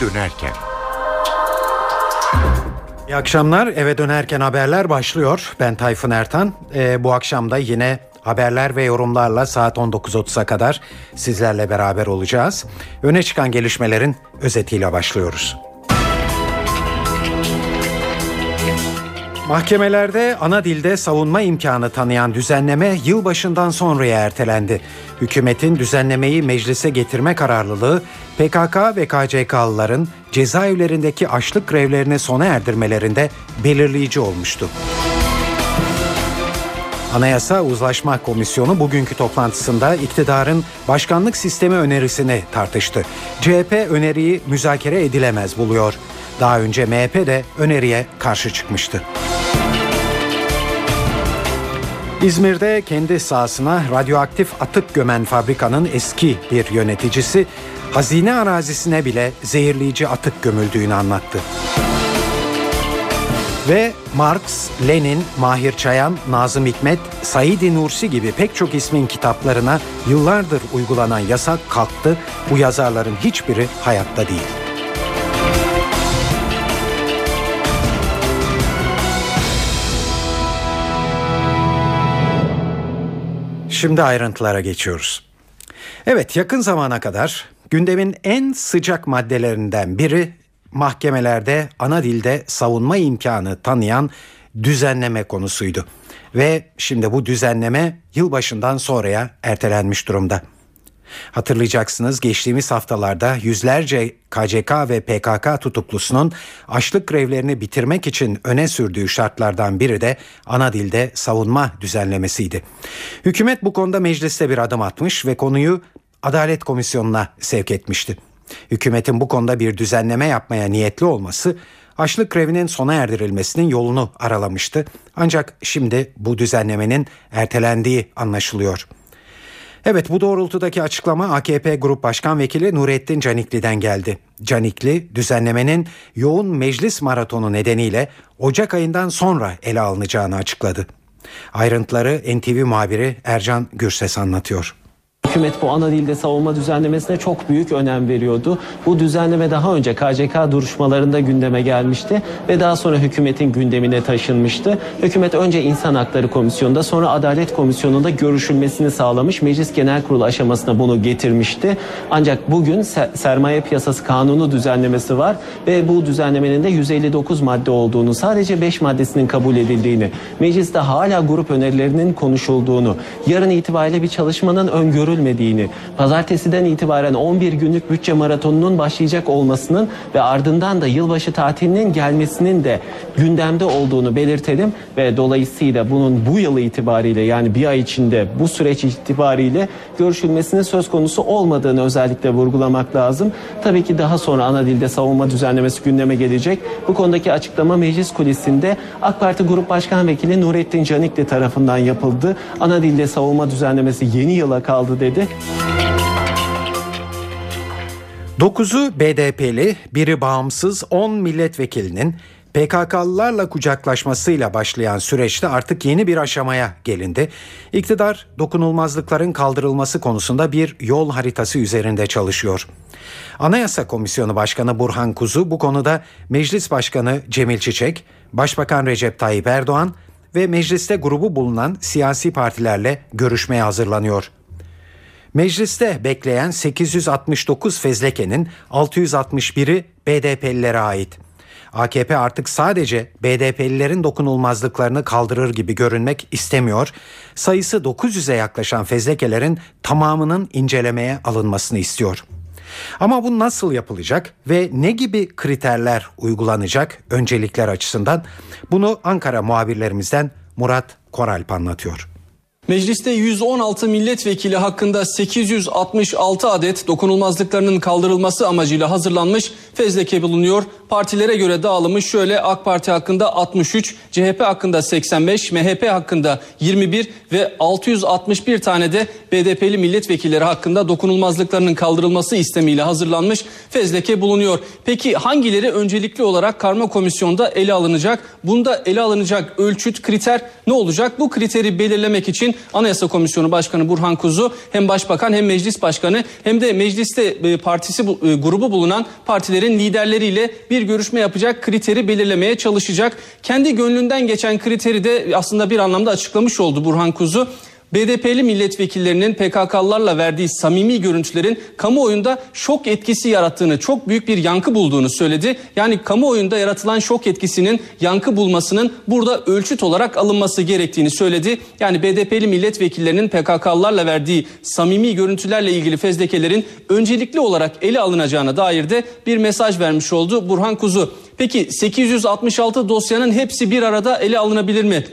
dönerken. İyi akşamlar. Eve dönerken haberler başlıyor. Ben Tayfun Ertan. Ee, bu akşam da yine haberler ve yorumlarla saat 19.30'a kadar sizlerle beraber olacağız. Öne çıkan gelişmelerin özetiyle başlıyoruz. Mahkemelerde ana dilde savunma imkanı tanıyan düzenleme yılbaşından sonraya ertelendi. Hükümetin düzenlemeyi meclise getirme kararlılığı PKK ve KCK'lıların cezaevlerindeki açlık grevlerini sona erdirmelerinde belirleyici olmuştu. Anayasa Uzlaşma Komisyonu bugünkü toplantısında iktidarın başkanlık sistemi önerisini tartıştı. CHP öneriyi müzakere edilemez buluyor. Daha önce MHP de öneriye karşı çıkmıştı. İzmir'de kendi sahasına radyoaktif atık gömen fabrikanın eski bir yöneticisi hazine arazisine bile zehirleyici atık gömüldüğünü anlattı. Ve Marx, Lenin, Mahir Çayan, Nazım Hikmet, Said Nursi gibi pek çok ismin kitaplarına yıllardır uygulanan yasak kalktı. Bu yazarların hiçbiri hayatta değil. Şimdi ayrıntılara geçiyoruz. Evet yakın zamana kadar gündemin en sıcak maddelerinden biri mahkemelerde ana dilde savunma imkanı tanıyan düzenleme konusuydu. Ve şimdi bu düzenleme yılbaşından sonraya ertelenmiş durumda. Hatırlayacaksınız geçtiğimiz haftalarda yüzlerce KCK ve PKK tutuklusunun açlık grevlerini bitirmek için öne sürdüğü şartlardan biri de ana dilde savunma düzenlemesiydi. Hükümet bu konuda mecliste bir adım atmış ve konuyu Adalet Komisyonu'na sevk etmişti. Hükümetin bu konuda bir düzenleme yapmaya niyetli olması açlık grevinin sona erdirilmesinin yolunu aralamıştı. Ancak şimdi bu düzenlemenin ertelendiği anlaşılıyor. Evet bu doğrultudaki açıklama AKP Grup Başkan Vekili Nurettin Canikli'den geldi. Canikli düzenlemenin yoğun meclis maratonu nedeniyle Ocak ayından sonra ele alınacağını açıkladı. Ayrıntıları NTV muhabiri Ercan Gürses anlatıyor. Hükümet bu ana dilde savunma düzenlemesine çok büyük önem veriyordu. Bu düzenleme daha önce KCK duruşmalarında gündeme gelmişti ve daha sonra hükümetin gündemine taşınmıştı. Hükümet önce İnsan Hakları Komisyonu'nda sonra Adalet Komisyonu'nda görüşülmesini sağlamış. Meclis Genel Kurulu aşamasına bunu getirmişti. Ancak bugün sermaye piyasası kanunu düzenlemesi var ve bu düzenlemenin de 159 madde olduğunu, sadece 5 maddesinin kabul edildiğini, mecliste hala grup önerilerinin konuşulduğunu, yarın itibariyle bir çalışmanın öngörülmediğini görülmediğini, pazartesiden itibaren 11 günlük bütçe maratonunun başlayacak olmasının ve ardından da yılbaşı tatilinin gelmesinin de gündemde olduğunu belirtelim ve dolayısıyla bunun bu yıl itibariyle yani bir ay içinde bu süreç itibariyle görüşülmesinin söz konusu olmadığını özellikle vurgulamak lazım. Tabii ki daha sonra ana dilde savunma düzenlemesi gündeme gelecek. Bu konudaki açıklama meclis kulisinde AK Parti Grup Başkan Vekili Nurettin Canikli tarafından yapıldı. Ana dilde savunma düzenlemesi yeni yıla kaldı dedi. 9'u BDP'li, biri bağımsız 10 milletvekilinin PKK'lılarla kucaklaşmasıyla başlayan süreçte artık yeni bir aşamaya gelindi. İktidar dokunulmazlıkların kaldırılması konusunda bir yol haritası üzerinde çalışıyor. Anayasa Komisyonu Başkanı Burhan Kuzu bu konuda Meclis Başkanı Cemil Çiçek, Başbakan Recep Tayyip Erdoğan ve mecliste grubu bulunan siyasi partilerle görüşmeye hazırlanıyor. Mecliste bekleyen 869 fezlekenin 661'i BDP'lilere ait. AKP artık sadece BDP'lilerin dokunulmazlıklarını kaldırır gibi görünmek istemiyor. Sayısı 900'e yaklaşan fezlekelerin tamamının incelemeye alınmasını istiyor. Ama bu nasıl yapılacak ve ne gibi kriterler uygulanacak öncelikler açısından? Bunu Ankara muhabirlerimizden Murat Koralp anlatıyor. Mecliste 116 milletvekili hakkında 866 adet dokunulmazlıklarının kaldırılması amacıyla hazırlanmış fezleke bulunuyor. Partilere göre dağılımı şöyle AK Parti hakkında 63, CHP hakkında 85, MHP hakkında 21 ve 661 tane de BDP'li milletvekilleri hakkında dokunulmazlıklarının kaldırılması istemiyle hazırlanmış fezleke bulunuyor. Peki hangileri öncelikli olarak karma komisyonda ele alınacak? Bunda ele alınacak ölçüt, kriter ne olacak? Bu kriteri belirlemek için Anayasa Komisyonu Başkanı Burhan Kuzu hem Başbakan hem Meclis Başkanı hem de mecliste e, partisi e, grubu bulunan partilerin liderleriyle bir görüşme yapacak kriteri belirlemeye çalışacak. Kendi gönlünden geçen kriteri de aslında bir anlamda açıklamış oldu Burhan Kuzu. BDP'li milletvekillerinin PKK'larla verdiği samimi görüntülerin kamuoyunda şok etkisi yarattığını, çok büyük bir yankı bulduğunu söyledi. Yani kamuoyunda yaratılan şok etkisinin yankı bulmasının burada ölçüt olarak alınması gerektiğini söyledi. Yani BDP'li milletvekillerinin PKK'larla verdiği samimi görüntülerle ilgili fezlekelerin öncelikli olarak ele alınacağına dair de bir mesaj vermiş oldu Burhan Kuzu. Peki 866 dosyanın hepsi bir arada ele alınabilir mi?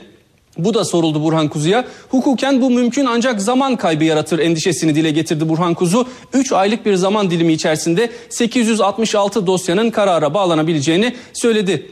Bu da soruldu Burhan Kuzu'ya. Hukuken bu mümkün ancak zaman kaybı yaratır endişesini dile getirdi Burhan Kuzu. 3 aylık bir zaman dilimi içerisinde 866 dosyanın karara bağlanabileceğini söyledi.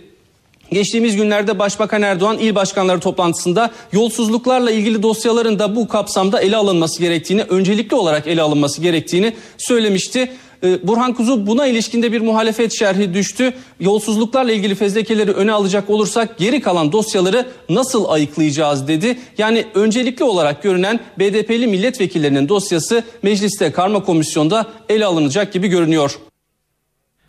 Geçtiğimiz günlerde Başbakan Erdoğan il başkanları toplantısında yolsuzluklarla ilgili dosyaların da bu kapsamda ele alınması gerektiğini, öncelikli olarak ele alınması gerektiğini söylemişti. Ee, Burhan Kuzu buna ilişkinde bir muhalefet şerhi düştü. Yolsuzluklarla ilgili fezlekeleri öne alacak olursak geri kalan dosyaları nasıl ayıklayacağız dedi. Yani öncelikli olarak görünen BDP'li milletvekillerinin dosyası mecliste karma komisyonda ele alınacak gibi görünüyor.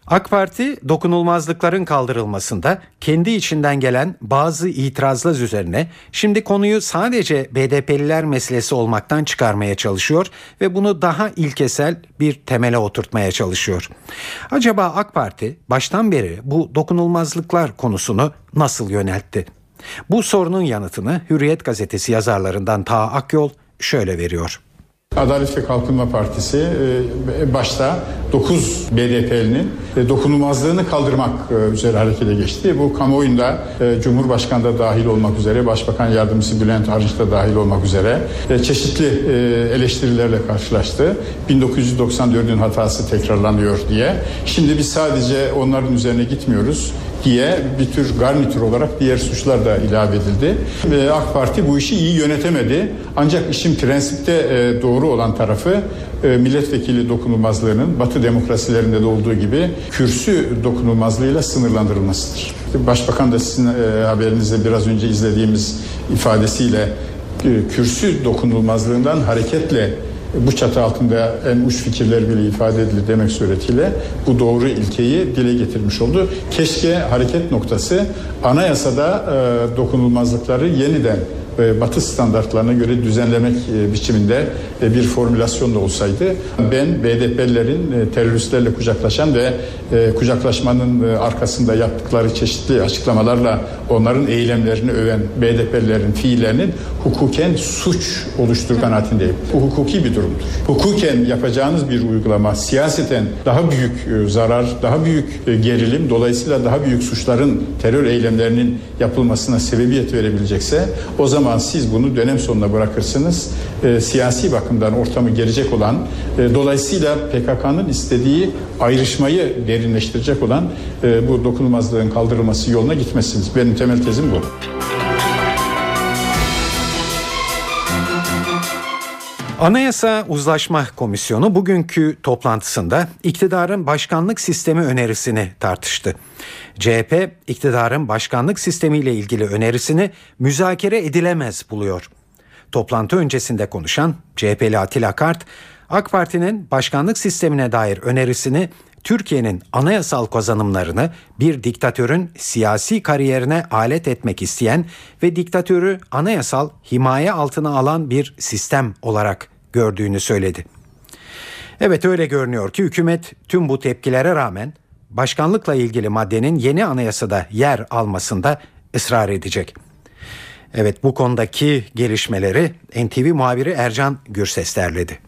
AK Parti dokunulmazlıkların kaldırılmasında kendi içinden gelen bazı itirazlar üzerine şimdi konuyu sadece BDP'liler meselesi olmaktan çıkarmaya çalışıyor ve bunu daha ilkesel bir temele oturtmaya çalışıyor. Acaba AK Parti baştan beri bu dokunulmazlıklar konusunu nasıl yöneltti? Bu sorunun yanıtını Hürriyet gazetesi yazarlarından Taha Akyol şöyle veriyor. Adalet ve Kalkınma Partisi e, başta 9 BDP'linin e, dokunulmazlığını kaldırmak e, üzere harekete geçti. Bu kamuoyunda Cumhurbaşkanı da dahil olmak üzere, Başbakan Yardımcısı Bülent Arınç da dahil olmak üzere çeşitli eleştirilerle karşılaştı. 1994'ün hatası tekrarlanıyor diye. Şimdi biz sadece onların üzerine gitmiyoruz diye bir tür garnitür olarak diğer suçlar da ilave edildi. AK Parti bu işi iyi yönetemedi. Ancak işin prensipte e, doğru olan tarafı e, milletvekili dokunulmazlığının Batı demokrasilerinde de olduğu gibi kürsü dokunulmazlığıyla sınırlandırılmasıdır. Başbakan da sizin e, haberinizde biraz önce izlediğimiz ifadesiyle kürsü dokunulmazlığından hareketle bu çatı altında en uç fikirler bile ifade edilir demek suretiyle bu doğru ilkeyi dile getirmiş oldu. Keşke hareket noktası anayasada e, dokunulmazlıkları yeniden Batı standartlarına göre düzenlemek e, biçiminde e, bir formülasyonda olsaydı ben BDP'lerin e, teröristlerle kucaklaşan ve kucaklaşmanın arkasında yaptıkları çeşitli açıklamalarla onların eylemlerini öven BDP'lerin fiillerinin hukuken suç oluştur kanaatindeyim. Bu hukuki bir durumdur. Hukuken yapacağınız bir uygulama siyaseten daha büyük zarar, daha büyük gerilim dolayısıyla daha büyük suçların terör eylemlerinin yapılmasına sebebiyet verebilecekse o zaman zaman siz bunu dönem sonuna bırakırsınız. E, siyasi bakımdan ortamı gelecek olan, e, dolayısıyla PKK'nın istediği ayrışmayı derinleştirecek olan e, bu dokunulmazlığın kaldırılması yoluna gitmezsiniz. Benim temel tezim bu. Anayasa Uzlaşma Komisyonu bugünkü toplantısında iktidarın başkanlık sistemi önerisini tartıştı. CHP iktidarın başkanlık sistemiyle ilgili önerisini müzakere edilemez buluyor. Toplantı öncesinde konuşan CHP'li Atilla Kart, AK Parti'nin başkanlık sistemine dair önerisini Türkiye'nin anayasal kazanımlarını bir diktatörün siyasi kariyerine alet etmek isteyen ve diktatörü anayasal himaye altına alan bir sistem olarak gördüğünü söyledi. Evet öyle görünüyor ki hükümet tüm bu tepkilere rağmen başkanlıkla ilgili maddenin yeni anayasada yer almasında ısrar edecek. Evet bu konudaki gelişmeleri NTV muhabiri Ercan Gürses derledi.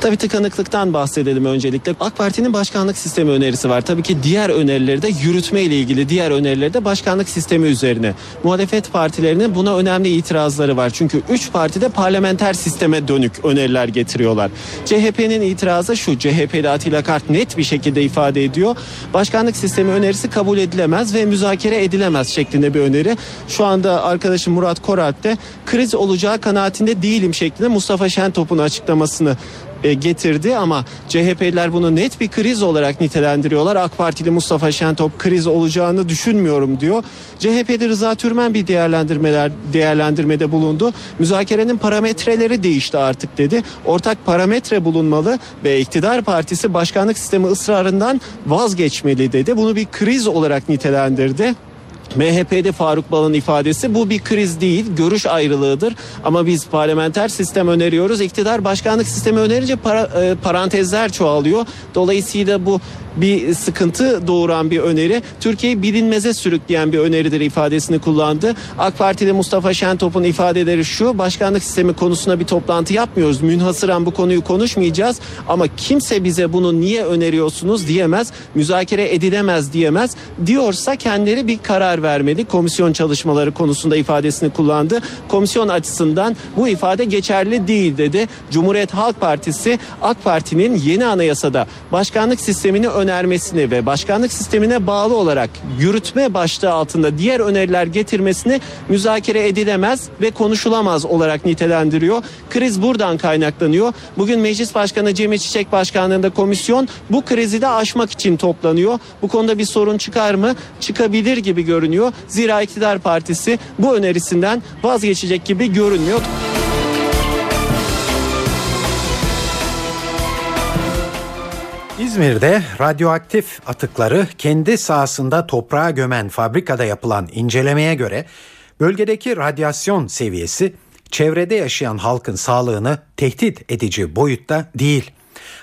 Tabii tıkanıklıktan bahsedelim öncelikle. AK Parti'nin başkanlık sistemi önerisi var. Tabii ki diğer önerileri de yürütme ile ilgili diğer önerileri de başkanlık sistemi üzerine. Muhalefet partilerinin buna önemli itirazları var. Çünkü 3 parti de parlamenter sisteme dönük öneriler getiriyorlar. CHP'nin itirazı şu. CHP'de Atilla Kart net bir şekilde ifade ediyor. Başkanlık sistemi önerisi kabul edilemez ve müzakere edilemez şeklinde bir öneri. Şu anda arkadaşım Murat Korat de kriz olacağı kanaatinde değilim şeklinde Mustafa Şentop'un açıklamasını getirdi ama CHP'liler bunu net bir kriz olarak nitelendiriyorlar. AK Partili Mustafa Şentop kriz olacağını düşünmüyorum diyor. CHP'de Rıza Türmen bir değerlendirmeler değerlendirmede bulundu. Müzakerenin parametreleri değişti artık dedi. Ortak parametre bulunmalı ve iktidar partisi başkanlık sistemi ısrarından vazgeçmeli dedi. Bunu bir kriz olarak nitelendirdi. MHP'de Faruk Bal'ın ifadesi bu bir kriz değil, görüş ayrılığıdır. Ama biz parlamenter sistem öneriyoruz. İktidar başkanlık sistemi önerince para, e, parantezler çoğalıyor. Dolayısıyla bu bir sıkıntı doğuran bir öneri. Türkiye'yi bilinmeze sürükleyen bir öneridir ifadesini kullandı. AK Parti'de Mustafa Şentop'un ifadeleri şu. Başkanlık sistemi konusuna bir toplantı yapmıyoruz. Münhasıran bu konuyu konuşmayacağız. Ama kimse bize bunu niye öneriyorsunuz diyemez. Müzakere edilemez diyemez. Diyorsa kendileri bir karar vermeli. Komisyon çalışmaları konusunda ifadesini kullandı. Komisyon açısından bu ifade geçerli değil dedi. Cumhuriyet Halk Partisi AK Parti'nin yeni anayasada başkanlık sistemini önermesini ve başkanlık sistemine bağlı olarak yürütme başlığı altında diğer öneriler getirmesini müzakere edilemez ve konuşulamaz olarak nitelendiriyor. Kriz buradan kaynaklanıyor. Bugün Meclis Başkanı Cemil Çiçek Başkanlığında komisyon bu krizi de aşmak için toplanıyor. Bu konuda bir sorun çıkar mı? Çıkabilir gibi görünüyor. Zira iktidar partisi bu önerisinden vazgeçecek gibi görünmüyor. İzmir'de radyoaktif atıkları kendi sahasında toprağa gömen fabrikada yapılan incelemeye göre bölgedeki radyasyon seviyesi çevrede yaşayan halkın sağlığını tehdit edici boyutta değil.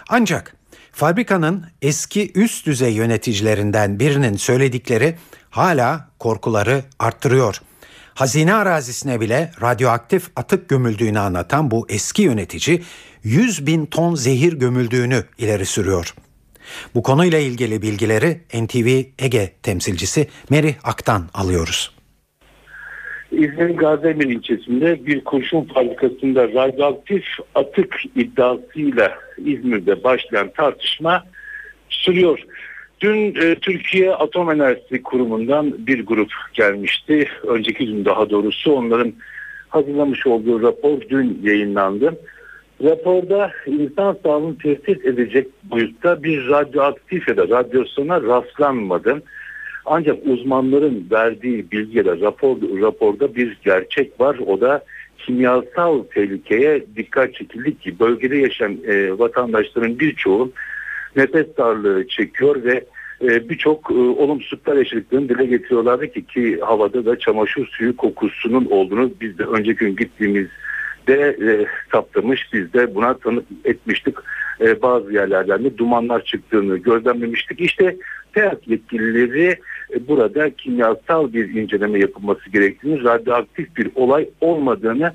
Ancak fabrikanın eski üst düzey yöneticilerinden birinin söyledikleri hala korkuları arttırıyor. Hazine arazisine bile radyoaktif atık gömüldüğünü anlatan bu eski yönetici 100 bin ton zehir gömüldüğünü ileri sürüyor. Bu konuyla ilgili bilgileri NTV Ege temsilcisi Meri Ak'tan alıyoruz. İzmir Gaziemir ilçesinde bir kurşun fabrikasında radyoaktif atık iddiasıyla İzmir'de başlayan tartışma sürüyor. Dün e, Türkiye Atom Enerjisi Kurumu'ndan bir grup gelmişti. Önceki gün daha doğrusu onların hazırlamış olduğu rapor dün yayınlandı. Raporda insan sağlığını tehdit edecek boyutta bir radyoaktif ya da radyasyona rastlanmadı. Ancak uzmanların verdiği bilgiyle rapor, raporda bir gerçek var. O da kimyasal tehlikeye dikkat çekildi ki bölgede yaşayan e, vatandaşların birçoğu nefes darlığı çekiyor ve e, birçok e, olumsuzluklar yaşadıklarını dile getiriyorlardı ki ki havada da çamaşır suyu kokusunun olduğunu biz de önceki gün gittiğimiz de e, saptamış. Biz de buna tanık etmiştik. E, bazı yerlerden de dumanlar çıktığını gözlemlemiştik. İşte TEAK yetkilileri e, burada kimyasal bir inceleme yapılması gerektiğini, radyoaktif bir olay olmadığını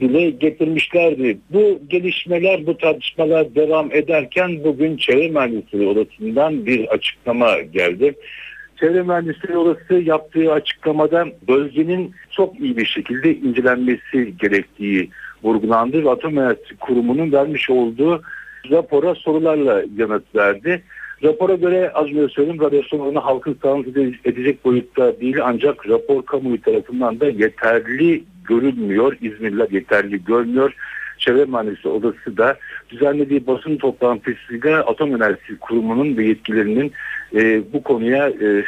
dile getirmişlerdi. Bu gelişmeler, bu tartışmalar devam ederken bugün Çevre Mühendisleri Odası'ndan bir açıklama geldi. Çevre Mühendisleri Odası yaptığı açıklamada bölgenin çok iyi bir şekilde incelenmesi gerektiği vurgulandı ve Atom Enerjisi Kurumu'nun vermiş olduğu rapora sorularla yanıt verdi. Rapora göre az önce söyledim radyasyon halkın sağlığını edecek boyutta değil ancak rapor kamuoyu tarafından da yeterli görülmüyor. İzmirliler yeterli görmüyor. Çevre Mühendisleri Odası da düzenlediği basın toplantısıyla Atom Enerjisi Kurumu'nun ve yetkililerinin e, bu konuya e,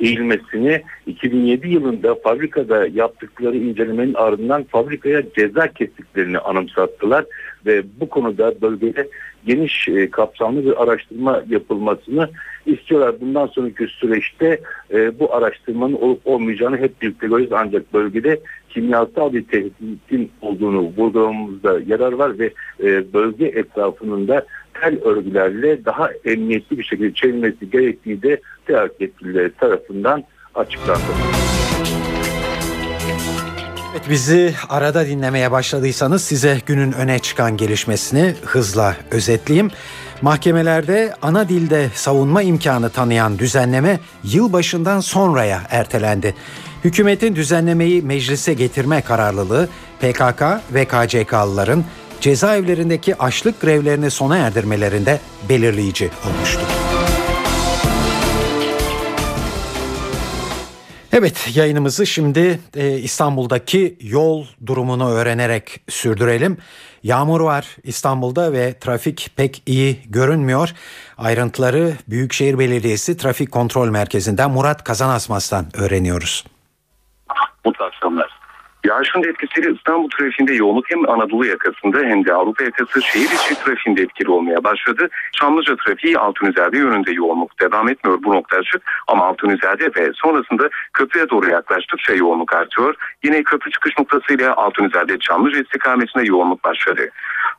eğilmesini 2007 yılında fabrikada yaptıkları incelemenin ardından fabrikaya ceza kestiklerini anımsattılar ve bu konuda bölgede geniş e, kapsamlı bir araştırma yapılmasını istiyorlar. Bundan sonraki süreçte e, bu araştırmanın olup olmayacağını hep birlikte göreceğiz ancak bölgede kimyasal bir tehditin olduğunu vurgulamamızda yarar var ve e, bölge etrafının da tel örgülerle daha emniyetli bir şekilde çevrilmesi gerektiği de TEAK yetkilileri tarafından açıklandı. Evet, bizi arada dinlemeye başladıysanız size günün öne çıkan gelişmesini hızla özetleyeyim. Mahkemelerde ana dilde savunma imkanı tanıyan düzenleme yılbaşından sonraya ertelendi. Hükümetin düzenlemeyi meclise getirme kararlılığı PKK ve KCK'lıların cezaevlerindeki açlık grevlerini sona erdirmelerinde belirleyici olmuştu. Evet yayınımızı şimdi e, İstanbul'daki yol durumunu öğrenerek sürdürelim. Yağmur var İstanbul'da ve trafik pek iyi görünmüyor. Ayrıntıları Büyükşehir Belediyesi Trafik Kontrol Merkezi'nden Murat Kazanasmas'tan öğreniyoruz. Mutlu akşamlar. Yağışın da etkisiyle İstanbul trafiğinde yoğunluk hem Anadolu yakasında hem de Avrupa yakası şehir içi trafiğinde etkili olmaya başladı. Çamlıca trafiği Altunizade yönünde yoğunluk devam etmiyor bu nokta açık ama Altunizade ve sonrasında köprüye doğru yaklaştıkça yoğunluk artıyor. Yine köprü çıkış noktasıyla Altunizade Çamlıca istikametinde yoğunluk başladı.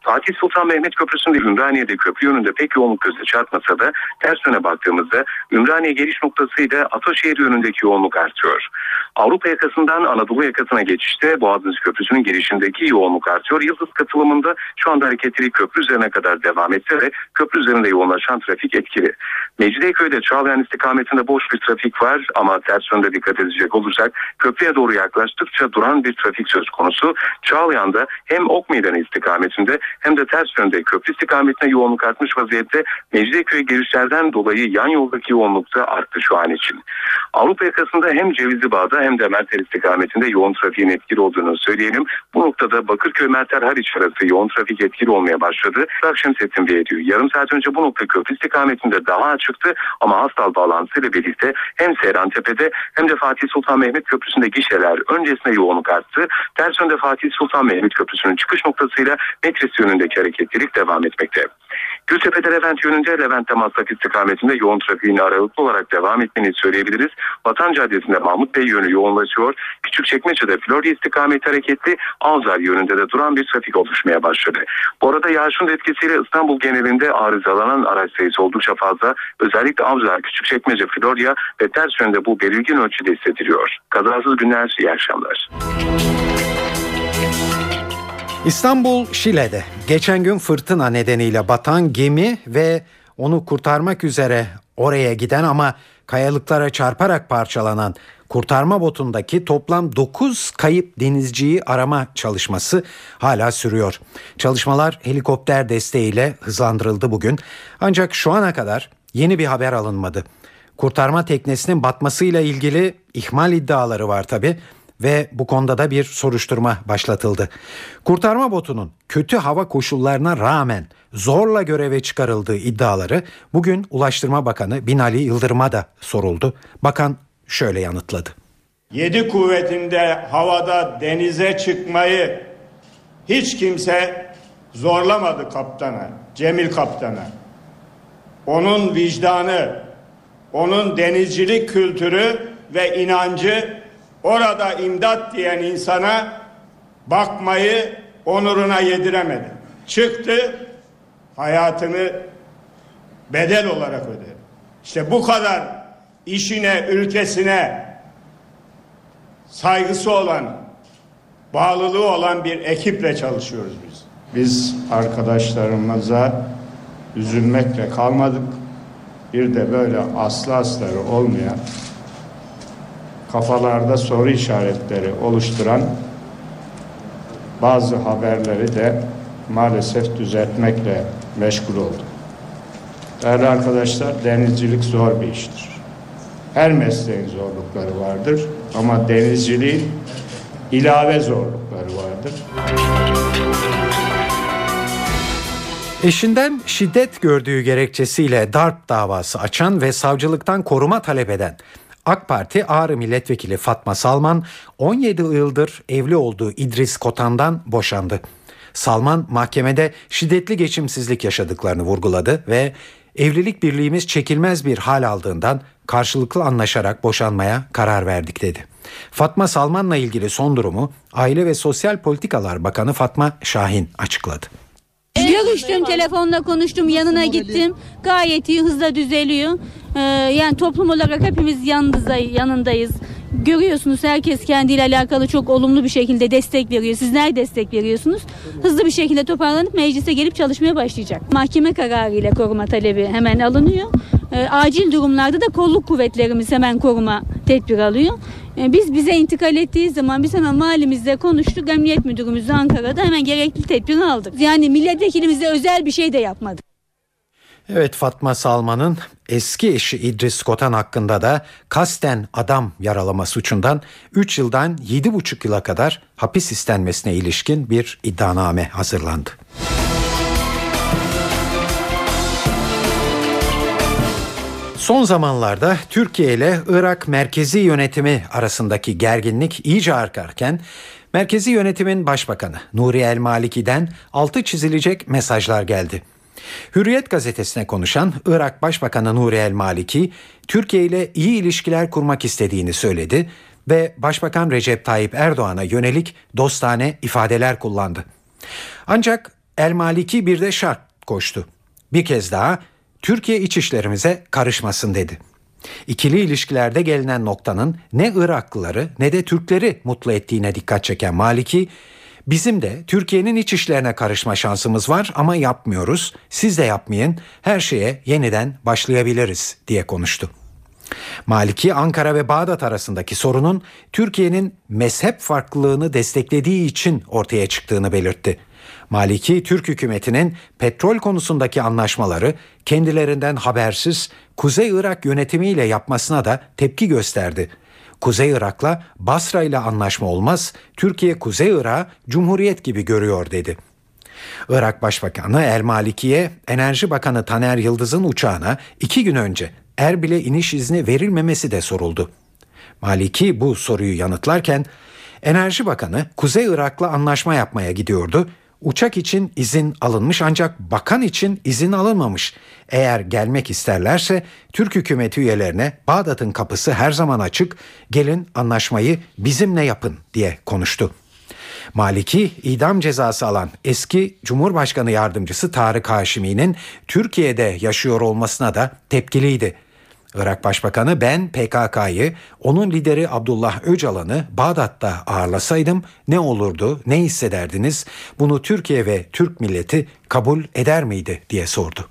Fatih Sultan Mehmet Köprüsü'nde Ümraniye'de köprü yönünde pek yoğunluk göze çarpmasa da ters yöne baktığımızda Ümraniye geliş noktasıyla Ataşehir yönündeki yoğunluk artıyor. Avrupa yakasından Anadolu yakasına geçişte Boğaziçi Köprüsü'nün girişindeki yoğunluk artıyor. Yıldız katılımında şu anda hareketli köprü üzerine kadar devam etse de köprü üzerinde yoğunlaşan trafik etkili. Mecidiyeköy'de Çağlayan istikametinde boş bir trafik var ama ters yönde dikkat edecek olursak köprüye doğru yaklaştıkça duran bir trafik söz konusu. Çağlayan'da hem Ok Meydanı istikametinde hem de ters yönde köprü istikametine yoğunluk artmış vaziyette Mecidiyeköy girişlerden dolayı yan yoldaki yoğunluk da arttı şu an için. Avrupa yakasında hem Cevizli Bağ'da hem de Mertel istikametinde yoğun trafiğin etkili olduğunu söyleyelim. Bu noktada Bakırköy Mertel Haliç arası yoğun trafik etkili olmaya başladı. Akşemsettin Beydiyor. Yarım saat önce bu nokta köprü istikametinde daha açıktı ama Hastal bağlantısıyla birlikte hem Seyrantepe'de hem de Fatih Sultan Mehmet Köprüsü'nde gişeler öncesinde yoğunluk arttı. Ters yönde Fatih Sultan Mehmet Köprüsü'nün çıkış noktasıyla Metris yönündeki hareketlilik devam etmekte. Gültepe'de Levent yönünde Levent'te Maslak istikametinde yoğun trafiğin aralıklı olarak devam ettiğini söyleyebiliriz. Vatan Caddesi'nde Mahmut Bey yönü yoğunlaşıyor. Küçükçekmece'de Florya istikameti hareketli Avcılar yönünde de duran bir trafik oluşmaya başladı. Bu arada yağışın etkisiyle İstanbul genelinde arızalanan araç sayısı oldukça fazla. Özellikle Avcılar, Küçükçekmece, Florya ve ters yönde bu belirgin ölçüde hissediliyor. Kazasız günler, iyi akşamlar. İstanbul Şile'de geçen gün fırtına nedeniyle batan gemi ve onu kurtarmak üzere oraya giden ama kayalıklara çarparak parçalanan kurtarma botundaki toplam 9 kayıp denizciyi arama çalışması hala sürüyor. Çalışmalar helikopter desteğiyle hızlandırıldı bugün. Ancak şu ana kadar yeni bir haber alınmadı. Kurtarma teknesinin batmasıyla ilgili ihmal iddiaları var tabi ve bu konuda da bir soruşturma başlatıldı. Kurtarma botunun kötü hava koşullarına rağmen zorla göreve çıkarıldığı iddiaları bugün Ulaştırma Bakanı Binali Yıldırım'a da soruldu. Bakan şöyle yanıtladı. Yedi kuvvetinde havada denize çıkmayı hiç kimse zorlamadı kaptana, Cemil kaptana. Onun vicdanı, onun denizcilik kültürü ve inancı orada imdat diyen insana bakmayı onuruna yediremedi. Çıktı, hayatını bedel olarak ödedi. İşte bu kadar işine, ülkesine saygısı olan, bağlılığı olan bir ekiple çalışıyoruz biz. Biz arkadaşlarımıza üzülmekle kalmadık. Bir de böyle aslı asları olmayan kafalarda soru işaretleri oluşturan bazı haberleri de maalesef düzeltmekle meşgul olduk. Değerli arkadaşlar denizcilik zor bir iştir. Her mesleğin zorlukları vardır ama denizciliğin ilave zorlukları vardır. Eşinden şiddet gördüğü gerekçesiyle darp davası açan ve savcılıktan koruma talep eden AK Parti Ağrı Milletvekili Fatma Salman 17 yıldır evli olduğu İdris Kotan'dan boşandı. Salman mahkemede şiddetli geçimsizlik yaşadıklarını vurguladı ve evlilik birliğimiz çekilmez bir hal aldığından karşılıklı anlaşarak boşanmaya karar verdik dedi. Fatma Salman'la ilgili son durumu Aile ve Sosyal Politikalar Bakanı Fatma Şahin açıkladı. Görüştüm, telefonla konuştum, yanına gittim. Gayet iyi, hızla düzeliyor. Ee, yani toplum olarak hepimiz yanındayız. Görüyorsunuz herkes kendiyle alakalı çok olumlu bir şekilde destek veriyor. Sizler destek veriyorsunuz. Hızlı bir şekilde toparlanıp meclise gelip çalışmaya başlayacak. Mahkeme kararıyla koruma talebi hemen alınıyor. E, acil durumlarda da kolluk kuvvetlerimiz hemen koruma tedbir alıyor. E, biz bize intikal ettiği zaman biz hemen mahallemizde konuştuk. Emniyet müdürümüzle Ankara'da hemen gerekli tedbiri aldık. Yani milletvekilimize özel bir şey de yapmadık. Evet Fatma Salman'ın eski eşi İdris Kotan hakkında da kasten adam yaralama suçundan 3 yıldan 7,5 yıla kadar hapis istenmesine ilişkin bir iddianame hazırlandı. Son zamanlarda Türkiye ile Irak merkezi yönetimi arasındaki gerginlik iyice artarken merkezi yönetimin başbakanı Nuri El Maliki'den altı çizilecek mesajlar geldi. Hürriyet gazetesine konuşan Irak Başbakanı Nuri El Maliki, Türkiye ile iyi ilişkiler kurmak istediğini söyledi ve Başbakan Recep Tayyip Erdoğan'a yönelik dostane ifadeler kullandı. Ancak El Maliki bir de şart koştu. Bir kez daha Türkiye iç işlerimize karışmasın dedi. İkili ilişkilerde gelinen noktanın ne Iraklıları ne de Türkleri mutlu ettiğine dikkat çeken Maliki, bizim de Türkiye'nin iç işlerine karışma şansımız var ama yapmıyoruz. Siz de yapmayın. Her şeye yeniden başlayabiliriz diye konuştu. Maliki Ankara ve Bağdat arasındaki sorunun Türkiye'nin mezhep farklılığını desteklediği için ortaya çıktığını belirtti. Maliki Türk hükümetinin petrol konusundaki anlaşmaları kendilerinden habersiz Kuzey Irak yönetimiyle yapmasına da tepki gösterdi. Kuzey Irak'la Basra ile anlaşma olmaz, Türkiye Kuzey Irak'ı Cumhuriyet gibi görüyor dedi. Irak Başbakanı El Maliki'ye Enerji Bakanı Taner Yıldız'ın uçağına iki gün önce Erbil'e iniş izni verilmemesi de soruldu. Maliki bu soruyu yanıtlarken Enerji Bakanı Kuzey Irak'la anlaşma yapmaya gidiyordu. Uçak için izin alınmış ancak bakan için izin alınmamış. Eğer gelmek isterlerse Türk hükümeti üyelerine Bağdat'ın kapısı her zaman açık, gelin anlaşmayı bizimle yapın diye konuştu. Maliki idam cezası alan eski Cumhurbaşkanı yardımcısı Tarık Haşimi'nin Türkiye'de yaşıyor olmasına da tepkiliydi. Irak Başbakanı ben PKK'yı, onun lideri Abdullah Öcalan'ı Bağdat'ta ağırlasaydım ne olurdu, ne hissederdiniz, bunu Türkiye ve Türk milleti kabul eder miydi diye sordu.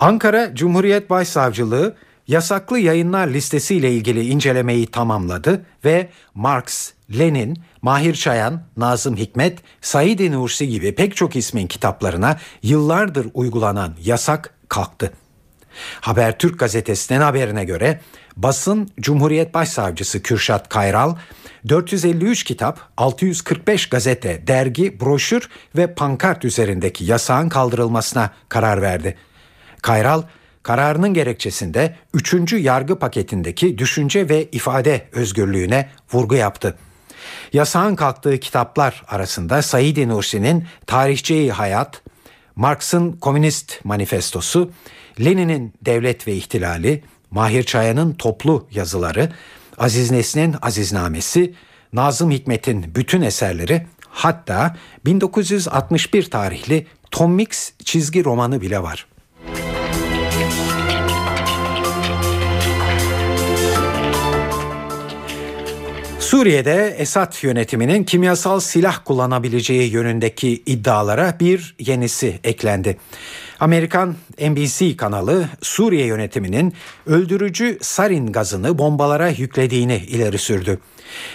Ankara Cumhuriyet Başsavcılığı yasaklı yayınlar listesiyle ilgili incelemeyi tamamladı ve Marx, Lenin, Mahir Çayan, Nazım Hikmet, Said Nursi gibi pek çok ismin kitaplarına yıllardır uygulanan yasak kalktı. Habertürk gazetesinin haberine göre basın Cumhuriyet Başsavcısı Kürşat Kayral 453 kitap, 645 gazete, dergi, broşür ve pankart üzerindeki yasağın kaldırılmasına karar verdi. Kayral kararının gerekçesinde 3. yargı paketindeki düşünce ve ifade özgürlüğüne vurgu yaptı. Yasağın kalktığı kitaplar arasında Said Nursi'nin Tarihçeyi Hayat, Marx'ın Komünist Manifestosu, Lenin'in Devlet ve İhtilali, Mahir Çayan'ın Toplu Yazıları, Aziz Nesin'in Aziznamesi, Nazım Hikmet'in bütün eserleri, hatta 1961 tarihli Tom Mix çizgi romanı bile var. Suriye'de Esad yönetiminin kimyasal silah kullanabileceği yönündeki iddialara bir yenisi eklendi. Amerikan NBC kanalı Suriye yönetiminin öldürücü sarin gazını bombalara yüklediğini ileri sürdü.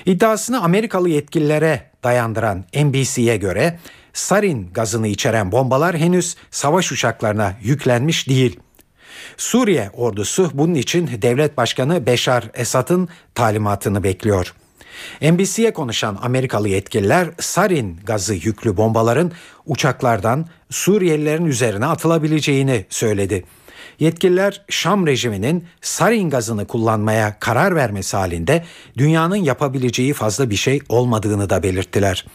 İddiasını Amerikalı yetkililere dayandıran NBC'ye göre sarin gazını içeren bombalar henüz savaş uçaklarına yüklenmiş değil. Suriye ordusu bunun için devlet başkanı Beşar Esad'ın talimatını bekliyor. NBC'ye konuşan Amerikalı yetkililer sarin gazı yüklü bombaların uçaklardan Suriyelilerin üzerine atılabileceğini söyledi. Yetkililer Şam rejiminin sarin gazını kullanmaya karar vermesi halinde dünyanın yapabileceği fazla bir şey olmadığını da belirttiler.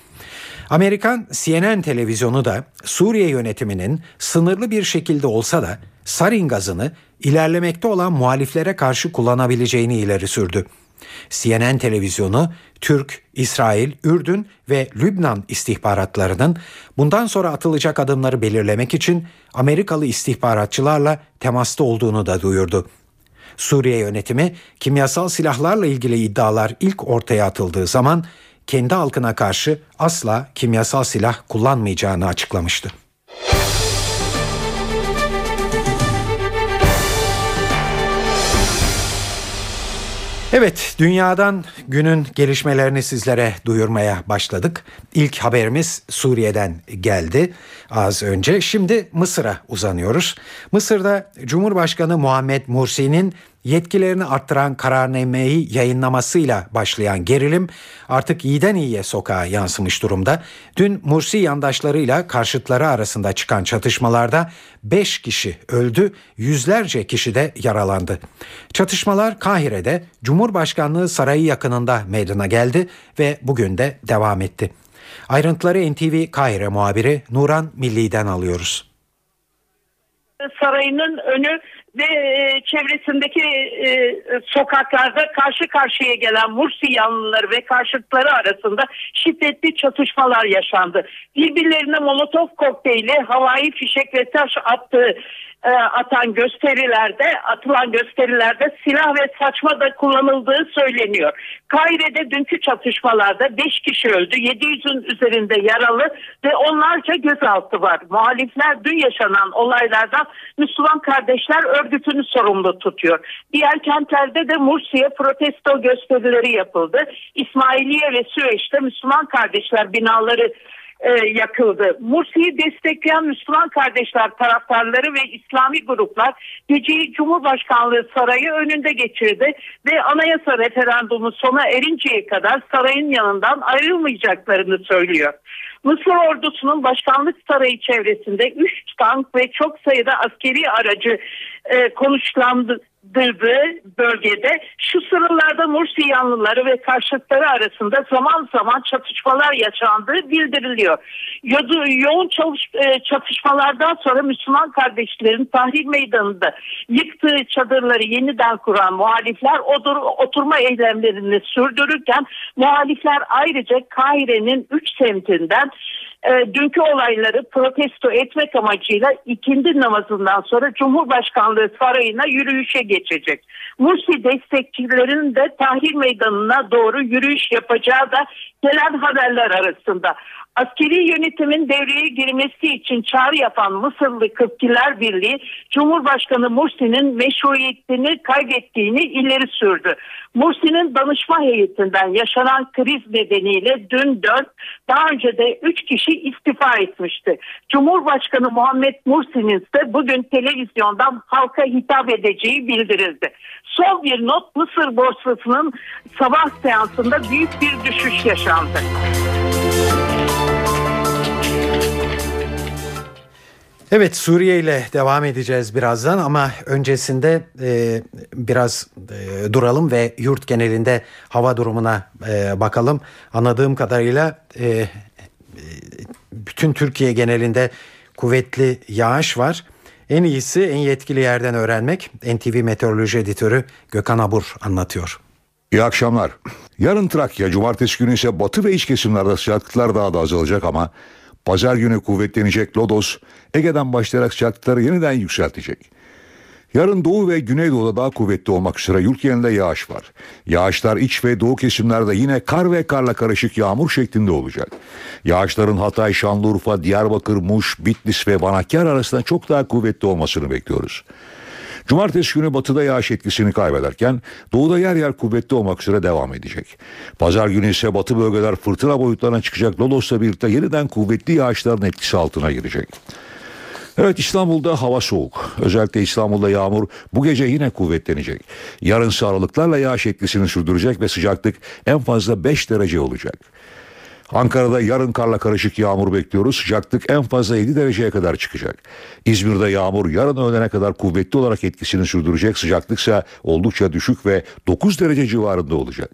Amerikan CNN televizyonu da Suriye yönetiminin sınırlı bir şekilde olsa da sarin gazını ilerlemekte olan muhaliflere karşı kullanabileceğini ileri sürdü. CNN televizyonu Türk, İsrail, Ürdün ve Lübnan istihbaratlarının bundan sonra atılacak adımları belirlemek için Amerikalı istihbaratçılarla temasta olduğunu da duyurdu. Suriye yönetimi kimyasal silahlarla ilgili iddialar ilk ortaya atıldığı zaman kendi halkına karşı asla kimyasal silah kullanmayacağını açıklamıştı. Evet, dünyadan günün gelişmelerini sizlere duyurmaya başladık. İlk haberimiz Suriye'den geldi az önce. Şimdi Mısır'a uzanıyoruz. Mısır'da Cumhurbaşkanı Muhammed Mursi'nin yetkilerini arttıran kararnameyi yayınlamasıyla başlayan gerilim artık iyiden iyiye sokağa yansımış durumda. Dün Mursi yandaşlarıyla karşıtları arasında çıkan çatışmalarda 5 kişi öldü, yüzlerce kişi de yaralandı. Çatışmalar Kahire'de Cumhurbaşkanlığı Sarayı yakınında meydana geldi ve bugün de devam etti. Ayrıntıları NTV Kahire muhabiri Nuran Milli'den alıyoruz. Sarayının önü ve e, çevresindeki e, sokaklarda karşı karşıya gelen Mursi yanlıları ve karşıtları arasında şiddetli çatışmalar yaşandı. Birbirlerine molotof kokteyli, havai fişek ve taş attığı e, atan gösterilerde, atılan gösterilerde silah ve saçma da kullanıldığı söyleniyor. Kaire'de dünkü çatışmalarda 5 kişi öldü, 700'ün üzerinde yaralı ve onlarca gözaltı var. Muhalifler dün yaşanan olaylardan Müslüman Kardeşler Örgütü'nü sorumlu tutuyor. Diğer kentlerde de Mursi'ye protesto gösterileri yapıldı. İsmailiye ve Süveyş'te Müslüman Kardeşler binaları e, yakıldı. Mursi'yi destekleyen Müslüman kardeşler taraftarları ve İslami gruplar geceyi Cumhurbaşkanlığı sarayı önünde geçirdi ve anayasa referandumu sona erinceye kadar sarayın yanından ayrılmayacaklarını söylüyor. Mısır ordusunun başkanlık sarayı çevresinde 3 tank ve çok sayıda askeri aracı e, konuşlandı bölgede şu sıralarda Mursi yanlıları ve karşıtları arasında zaman zaman çatışmalar yaşandığı bildiriliyor. Yo- yoğun çalış- e, çatışmalardan sonra Müslüman kardeşlerin Tahrir Meydanı'nda yıktığı çadırları yeniden kuran muhalifler odur- oturma eylemlerini sürdürürken muhalifler ayrıca Kahire'nin 3 semtinden e, dünkü olayları protesto etmek amacıyla ikindi namazından sonra Cumhurbaşkanlığı sarayına yürüyüşe geçecek. Mursi destekçilerinin de Tahrir Meydanı'na doğru yürüyüş yapacağı da gelen haberler arasında. Askeri yönetimin devreye girmesi için çağrı yapan Mısırlı Kıptiler Birliği, Cumhurbaşkanı Mursi'nin meşruiyetini kaybettiğini ileri sürdü. Mursi'nin danışma heyetinden yaşanan kriz nedeniyle dün 4, daha önce de 3 kişi istifa etmişti. Cumhurbaşkanı Muhammed Mursi'nin ise bugün televizyondan halka hitap edeceği bildirildi. Son bir not Mısır borsasının sabah seansında büyük bir düşüş yaşandı. Evet Suriye ile devam edeceğiz birazdan ama öncesinde e, biraz e, duralım ve yurt genelinde hava durumuna e, bakalım. Anladığım kadarıyla e, bütün Türkiye genelinde kuvvetli yağış var. En iyisi en yetkili yerden öğrenmek. NTV Meteoroloji Editörü Gökhan Abur anlatıyor. İyi akşamlar. Yarın Trakya, cumartesi günü ise batı ve iç kesimlerde sıcaklıklar daha da azalacak ama pazar günü kuvvetlenecek Lodos, Ege'den başlayarak sıcaklıkları yeniden yükseltecek. Yarın doğu ve güneydoğuda daha kuvvetli olmak üzere yurt genelinde yağış var. Yağışlar iç ve doğu kesimlerde yine kar ve karla karışık yağmur şeklinde olacak. Yağışların Hatay, Şanlıurfa, Diyarbakır, Muş, Bitlis ve Vanakkar arasında çok daha kuvvetli olmasını bekliyoruz. Cumartesi günü batıda yağış etkisini kaybederken doğuda yer yer kuvvetli olmak üzere devam edecek. Pazar günü ise batı bölgeler fırtına boyutlarına çıkacak Lodos'la birlikte yeniden kuvvetli yağışların etkisi altına girecek. Evet İstanbul'da hava soğuk. Özellikle İstanbul'da yağmur bu gece yine kuvvetlenecek. Yarın aralıklarla yağış etkisini sürdürecek ve sıcaklık en fazla 5 derece olacak. Ankara'da yarın karla karışık yağmur bekliyoruz. Sıcaklık en fazla 7 dereceye kadar çıkacak. İzmir'de yağmur yarın öğlene kadar kuvvetli olarak etkisini sürdürecek. Sıcaklık ise oldukça düşük ve 9 derece civarında olacak.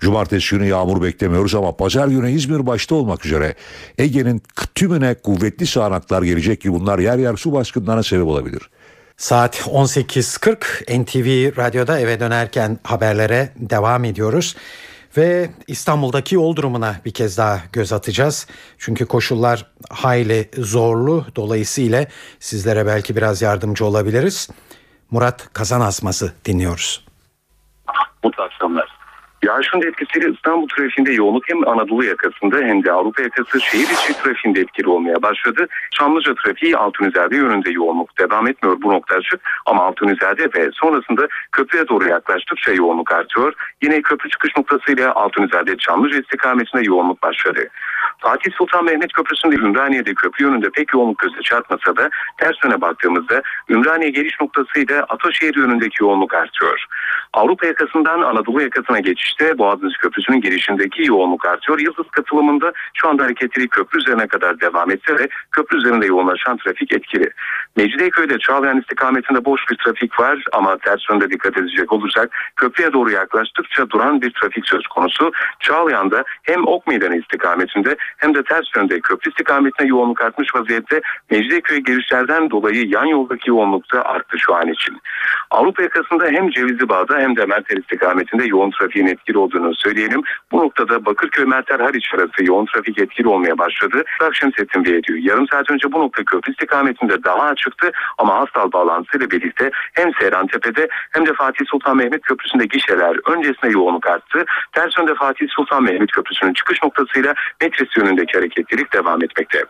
Cumartesi günü yağmur beklemiyoruz ama pazar günü İzmir başta olmak üzere Ege'nin tümüne kuvvetli sağanaklar gelecek ki bunlar yer yer su baskınlarına sebep olabilir. Saat 18.40 NTV Radyo'da eve dönerken haberlere devam ediyoruz. Ve İstanbul'daki yol durumuna bir kez daha göz atacağız. Çünkü koşullar hayli zorlu. Dolayısıyla sizlere belki biraz yardımcı olabiliriz. Murat Kazan Asması dinliyoruz. Mutlu akşamlar. Yağışın etkisiyle İstanbul trafiğinde yoğunluk hem Anadolu yakasında hem de Avrupa yakası şehir içi trafiğinde etkili olmaya başladı. Çamlıca trafiği Altunizade yönünde yoğunluk devam etmiyor bu nokta açık ama Altunizade ve sonrasında köprüye doğru yaklaştıkça yoğunluk artıyor. Yine köprü çıkış noktasıyla Altunizade Çamlıca istikametinde yoğunluk başladı. Fatih Sultan Mehmet Köprüsü'nde Ümraniye'de köprü yönünde pek yoğunluk göze çarpmasa da ters yöne baktığımızda Ümraniye geliş noktasıyla Ataşehir yönündeki yoğunluk artıyor. Avrupa yakasından Anadolu yakasına geçişte Boğaziçi Köprüsü'nün girişindeki yoğunluk artıyor. Yıldız katılımında şu anda hareketli köprü üzerine kadar devam etse de köprü üzerinde yoğunlaşan trafik etkili. Mecidiyeköy'de Çağlayan istikametinde boş bir trafik var ama ters yönde dikkat edecek olursak köprüye doğru yaklaştıkça duran bir trafik söz konusu. Çağlayan'da hem Ok Meydanı istikametinde hem de ters yönde köprü istikametine yoğunluk artmış vaziyette Mecidiyeköy girişlerden dolayı yan yoldaki yoğunluk da arttı şu an için. Avrupa yakasında hem Cevizli Bağ'da hem de Mertel istikametinde yoğun trafiğin etkili olduğunu söyleyelim. Bu noktada Bakırköy Mertel Haliç arası yoğun trafik etkili olmaya başladı. Akşemsettin Beydiyor. Yarım saat önce bu nokta köprü istikametinde daha açıktı ama hastal bağlantısıyla birlikte hem Seyrantepe'de hem de Fatih Sultan Mehmet Köprüsü'nde gişeler öncesinde yoğunluk arttı. Ters yönde Fatih Sultan Mehmet Köprüsü'nün çıkış noktasıyla Metris yönündeki hareketlilik devam etmekte.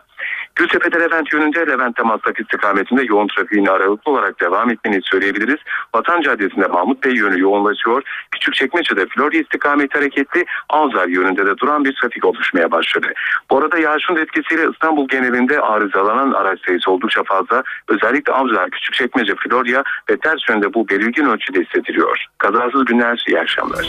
Gültepe'de Levent yönünde Levent'te Maslak istikametinde yoğun trafiğin aralıklı olarak devam ettiğini söyleyebiliriz. Vatan Caddesi'nde Mahmut Bey yönü yoğunlaşıyor. Küçükçekmece'de Florya istikameti hareketli Avcılar yönünde de duran bir trafik oluşmaya başladı. Bu arada yağışın etkisiyle İstanbul genelinde arızalanan araç sayısı oldukça fazla. Özellikle Avcılar, Küçükçekmece, Florya ve ters yönde bu belirgin ölçüde hissediliyor. Kazasız günler, iyi akşamlar.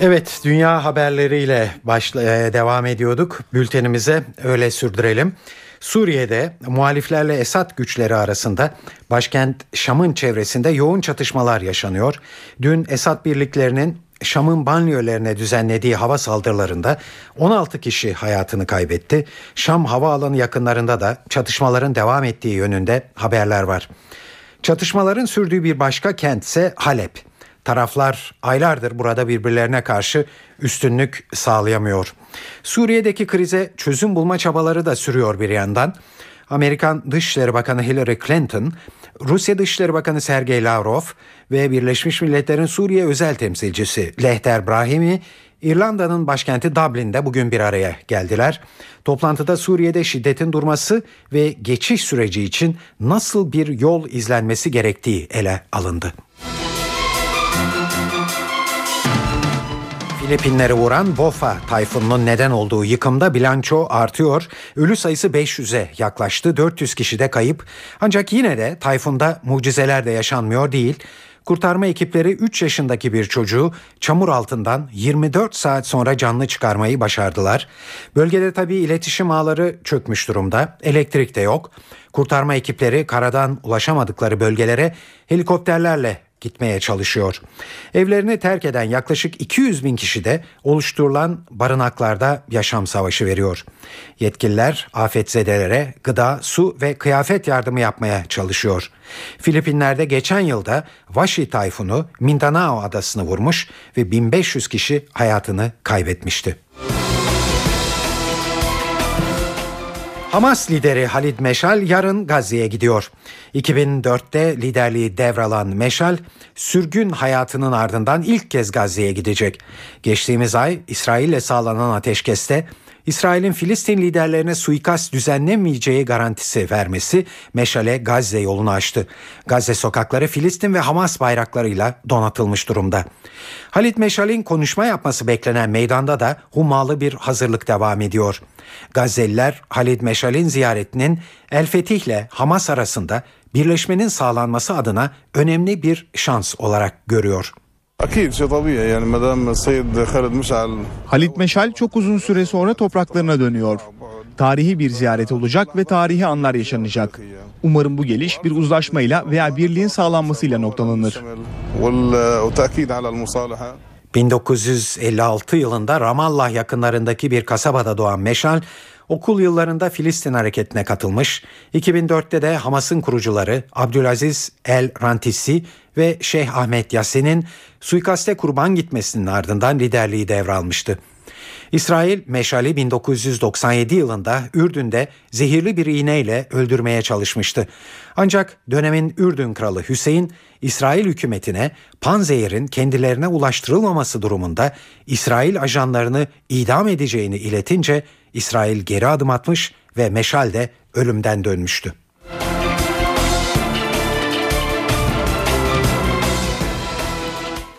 Evet, dünya haberleriyle başla, e, devam ediyorduk. Bültenimize öyle sürdürelim. Suriye'de muhaliflerle Esad güçleri arasında başkent Şam'ın çevresinde yoğun çatışmalar yaşanıyor. Dün Esad birliklerinin Şam'ın banliyölerine düzenlediği hava saldırılarında 16 kişi hayatını kaybetti. Şam havaalanı yakınlarında da çatışmaların devam ettiği yönünde haberler var. Çatışmaların sürdüğü bir başka kent ise Halep. Taraflar aylardır burada birbirlerine karşı üstünlük sağlayamıyor. Suriye'deki krize çözüm bulma çabaları da sürüyor bir yandan. Amerikan Dışişleri Bakanı Hillary Clinton, Rusya Dışişleri Bakanı Sergey Lavrov ve Birleşmiş Milletler'in Suriye özel temsilcisi Lehter Brahimi İrlanda'nın başkenti Dublin'de bugün bir araya geldiler. Toplantıda Suriye'de şiddetin durması ve geçiş süreci için nasıl bir yol izlenmesi gerektiği ele alındı. Filipinleri vuran Bofa tayfununun neden olduğu yıkımda bilanço artıyor. Ölü sayısı 500'e yaklaştı. 400 kişi de kayıp. Ancak yine de tayfunda mucizeler de yaşanmıyor değil. Kurtarma ekipleri 3 yaşındaki bir çocuğu çamur altından 24 saat sonra canlı çıkarmayı başardılar. Bölgede tabii iletişim ağları çökmüş durumda. Elektrik de yok. Kurtarma ekipleri karadan ulaşamadıkları bölgelere helikopterlerle gitmeye çalışıyor. Evlerini terk eden yaklaşık 200 bin kişi de oluşturulan barınaklarda yaşam savaşı veriyor. Yetkililer afetzedelere gıda, su ve kıyafet yardımı yapmaya çalışıyor. Filipinler'de geçen yılda Vashi tayfunu Mindanao adasını vurmuş ve 1500 kişi hayatını kaybetmişti. Hamas lideri Halid Meşal yarın Gazze'ye gidiyor. 2004'te liderliği devralan Meşal, sürgün hayatının ardından ilk kez Gazze'ye gidecek. Geçtiğimiz ay İsrail'le sağlanan ateşkeste İsrail'in Filistin liderlerine suikast düzenlemeyeceği garantisi vermesi Meşal'e Gazze yolunu açtı. Gazze sokakları Filistin ve Hamas bayraklarıyla donatılmış durumda. Halit Meşal'in konuşma yapması beklenen meydanda da hummalı bir hazırlık devam ediyor. Gazze'liler Halit Meşal'in ziyaretinin El Fetih ile Hamas arasında birleşmenin sağlanması adına önemli bir şans olarak görüyor. Halit Meşal çok uzun süre sonra topraklarına dönüyor. Tarihi bir ziyaret olacak ve tarihi anlar yaşanacak. Umarım bu geliş bir uzlaşmayla veya birliğin sağlanmasıyla noktalanır. 1956 yılında Ramallah yakınlarındaki bir kasabada doğan Meşal, Okul yıllarında Filistin hareketine katılmış, 2004'te de Hamas'ın kurucuları Abdülaziz El Rantisi ve Şeyh Ahmet Yasin'in suikaste kurban gitmesinin ardından liderliği devralmıştı. İsrail Meşal'i 1997 yılında Ürdün'de zehirli bir iğneyle öldürmeye çalışmıştı. Ancak dönemin Ürdün kralı Hüseyin İsrail hükümetine panzehirin kendilerine ulaştırılmaması durumunda İsrail ajanlarını idam edeceğini iletince İsrail geri adım atmış ve Meşal de ölümden dönmüştü.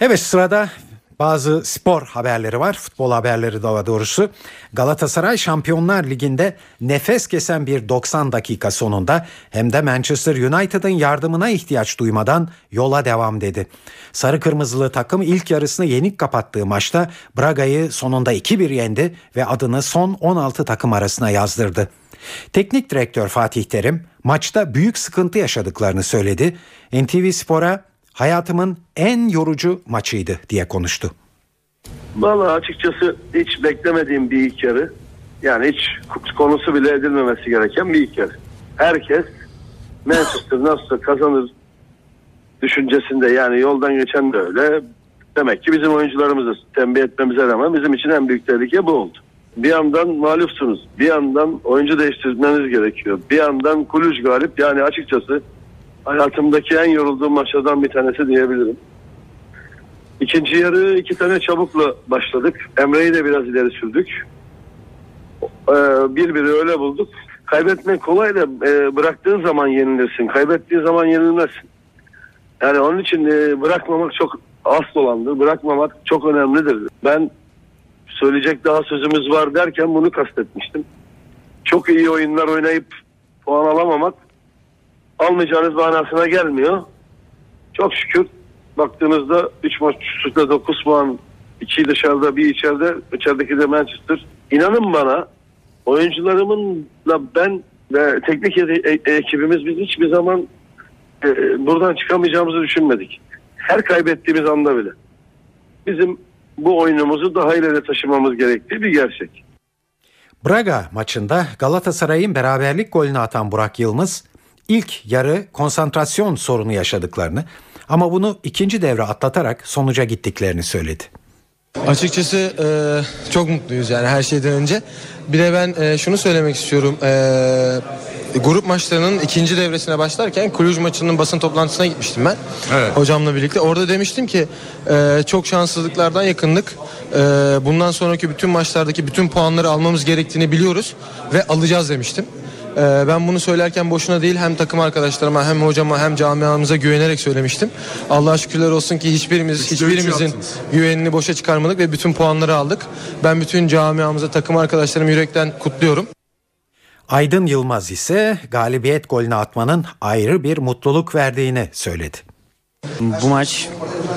Evet sırada bazı spor haberleri var. Futbol haberleri daha doğrusu. Galatasaray Şampiyonlar Ligi'nde nefes kesen bir 90 dakika sonunda hem de Manchester United'ın yardımına ihtiyaç duymadan yola devam dedi. Sarı kırmızılı takım ilk yarısını yenik kapattığı maçta Braga'yı sonunda 2-1 yendi ve adını son 16 takım arasına yazdırdı. Teknik direktör Fatih Terim maçta büyük sıkıntı yaşadıklarını söyledi. NTV Spor'a hayatımın en yorucu maçıydı diye konuştu. Valla açıkçası hiç beklemediğim bir ilk yarı. Yani hiç konusu bile edilmemesi gereken bir ilk yarı. Herkes Manchester nasıl kazanır düşüncesinde yani yoldan geçen de öyle. Demek ki bizim oyuncularımızı tembih etmemize rağmen bizim için en büyük tehlike bu oldu. Bir yandan mağlupsunuz. Bir yandan oyuncu değiştirmeniz gerekiyor. Bir yandan Kuluç galip. Yani açıkçası hayatımdaki en yorulduğum maçlardan bir tanesi diyebilirim. İkinci yarı iki tane çabukla başladık. Emre'yi de biraz ileri sürdük. Ee, öyle bulduk. Kaybetmek kolay da e, bıraktığın zaman yenilirsin. Kaybettiğin zaman yenilmezsin. Yani onun için e, bırakmamak çok asıl olandır. Bırakmamak çok önemlidir. Ben söyleyecek daha sözümüz var derken bunu kastetmiştim. Çok iyi oyunlar oynayıp puan alamamak almayacağınız manasına gelmiyor. Çok şükür baktığınızda 3 maç üstte 9 puan 2 dışarıda bir içeride içerideki de Manchester. İnanın bana oyuncularımınla ben ve teknik e- ekibimiz biz hiçbir zaman e, buradan çıkamayacağımızı düşünmedik. Her kaybettiğimiz anda bile. Bizim bu oyunumuzu daha ileri taşımamız gerektiği bir gerçek. Braga maçında Galatasaray'ın beraberlik golünü atan Burak Yılmaz ilk yarı konsantrasyon sorunu yaşadıklarını ama bunu ikinci devre atlatarak sonuca gittiklerini söyledi. Açıkçası e, çok mutluyuz yani her şeyden önce. Bir de ben e, şunu söylemek istiyorum. E, grup maçlarının ikinci devresine başlarken Kulüj maçının basın toplantısına gitmiştim ben. Evet. Hocamla birlikte. Orada demiştim ki e, çok şanssızlıklardan yakındık. E, bundan sonraki bütün maçlardaki bütün puanları almamız gerektiğini biliyoruz ve alacağız demiştim. Ee, ben bunu söylerken boşuna değil hem takım arkadaşlarıma hem hocama hem camiamıza güvenerek söylemiştim. Allah'a şükürler olsun ki hiçbirimiz hiçbirimizin güvenini boşa çıkarmadık ve bütün puanları aldık. Ben bütün camiamıza takım arkadaşlarımı yürekten kutluyorum. Aydın Yılmaz ise galibiyet golünü atmanın ayrı bir mutluluk verdiğini söyledi. Bu maç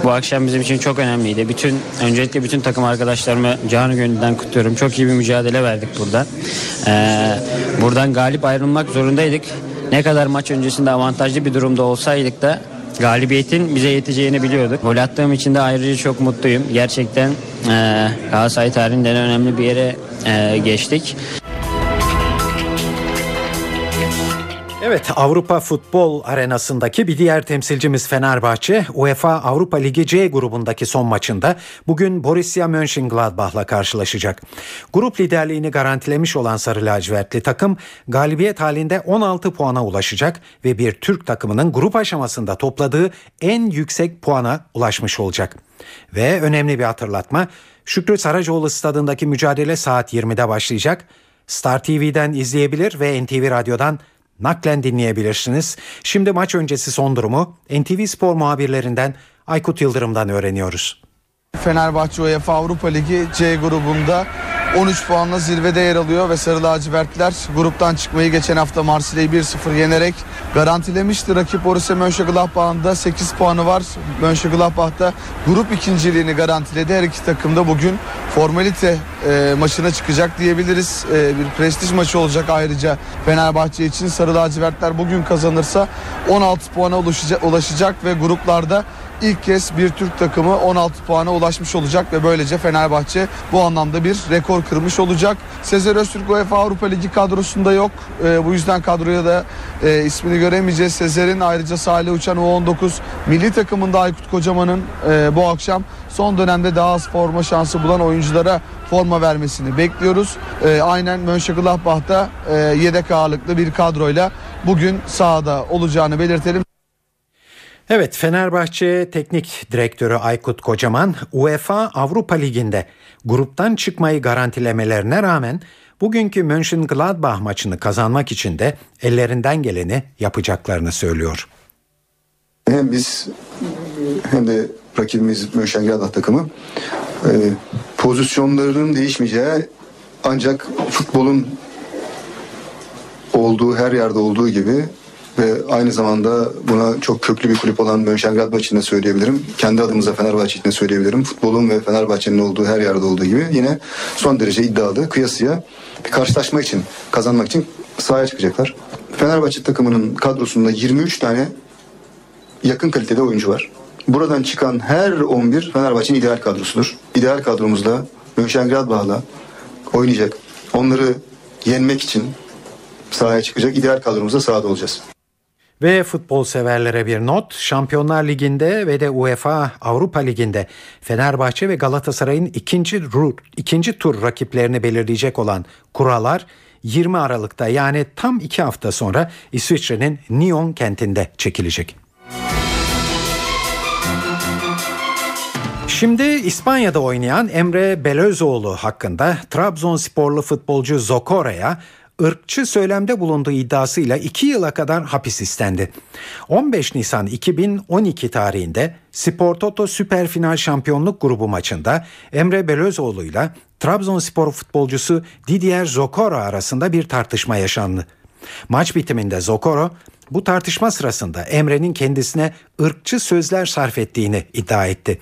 bu akşam bizim için çok önemliydi. Bütün öncelikle bütün takım arkadaşlarımı canı gönülden kutluyorum. Çok iyi bir mücadele verdik burada. Ee, buradan galip ayrılmak zorundaydık. Ne kadar maç öncesinde avantajlı bir durumda olsaydık da galibiyetin bize yeteceğini biliyorduk. Gol attığım için de ayrıca çok mutluyum. Gerçekten e, Galatasaray tarihinden önemli bir yere e, geçtik. Evet Avrupa Futbol Arenası'ndaki bir diğer temsilcimiz Fenerbahçe UEFA Avrupa Ligi C grubundaki son maçında bugün Borussia Mönchengladbach'la karşılaşacak. Grup liderliğini garantilemiş olan Sarı Lacivertli takım galibiyet halinde 16 puana ulaşacak ve bir Türk takımının grup aşamasında topladığı en yüksek puana ulaşmış olacak. Ve önemli bir hatırlatma Şükrü Saracoğlu stadındaki mücadele saat 20'de başlayacak. Star TV'den izleyebilir ve NTV Radyo'dan naklen dinleyebilirsiniz. Şimdi maç öncesi son durumu NTV Spor muhabirlerinden Aykut Yıldırım'dan öğreniyoruz. Fenerbahçe UEFA Avrupa Ligi C grubunda 13 puanla zirvede yer alıyor ve Sarı Lacivertler gruptan çıkmayı geçen hafta Marsilya'yı 1-0 yenerek garantilemişti. Rakip Borussia Mönchengladbach'ın da 8 puanı var. Mönchengladbach da grup ikinciliğini garantiledi. Her iki takım da bugün formalite e, maçına çıkacak diyebiliriz. E, bir prestij maçı olacak ayrıca Fenerbahçe için. Sarı Lacivertler bugün kazanırsa 16 puana ulaşacak, ulaşacak ve gruplarda ilk kez bir Türk takımı 16 puana ulaşmış olacak ve böylece Fenerbahçe bu anlamda bir rekor kırmış olacak. Sezer Öztürk UEFA Avrupa Ligi kadrosunda yok. E, bu yüzden kadroya da e, ismini göremeyeceğiz. Sezer'in ayrıca Salih Uçan U19 milli takımında Aykut Kocaman'ın e, bu akşam son dönemde daha az forma şansı bulan oyunculara forma vermesini bekliyoruz. E, aynen Mönchengladbach'ta e, yedek ağırlıklı bir kadroyla bugün sahada olacağını belirtelim. Evet Fenerbahçe Teknik Direktörü Aykut Kocaman UEFA Avrupa Ligi'nde gruptan çıkmayı garantilemelerine rağmen bugünkü Mönchengladbach maçını kazanmak için de ellerinden geleni yapacaklarını söylüyor. Hem biz hem de rakibimiz Mönchengladbach takımı e, pozisyonlarının değişmeyeceği ancak futbolun olduğu her yerde olduğu gibi ve aynı zamanda buna çok köklü bir kulüp olan Mönchengladbach için de söyleyebilirim. Kendi adımıza Fenerbahçe için de söyleyebilirim. Futbolun ve Fenerbahçe'nin olduğu her yerde olduğu gibi yine son derece iddialı, kıyasıya bir karşılaşma için, kazanmak için sahaya çıkacaklar. Fenerbahçe takımının kadrosunda 23 tane yakın kalitede oyuncu var. Buradan çıkan her 11 Fenerbahçe'nin ideal kadrosudur. İdeal kadromuzda Mönchengladbach'la oynayacak. Onları yenmek için sahaya çıkacak. İdeal kadromuzda sahada olacağız. Ve futbol severlere bir not. Şampiyonlar Ligi'nde ve de UEFA Avrupa Ligi'nde Fenerbahçe ve Galatasaray'ın ikinci, ikinci tur rakiplerini belirleyecek olan kurallar 20 Aralık'ta yani tam iki hafta sonra İsviçre'nin Nyon kentinde çekilecek. Şimdi İspanya'da oynayan Emre Belözoğlu hakkında Trabzonsporlu futbolcu Zokora'ya ırkçı söylemde bulunduğu iddiasıyla 2 yıla kadar hapis istendi. 15 Nisan 2012 tarihinde Spor Toto Süper Final Şampiyonluk grubu maçında Emre Belözoğlu ile Trabzonspor futbolcusu Didier Zokoro arasında bir tartışma yaşandı. Maç bitiminde Zokoro bu tartışma sırasında Emre'nin kendisine ırkçı sözler sarf ettiğini iddia etti.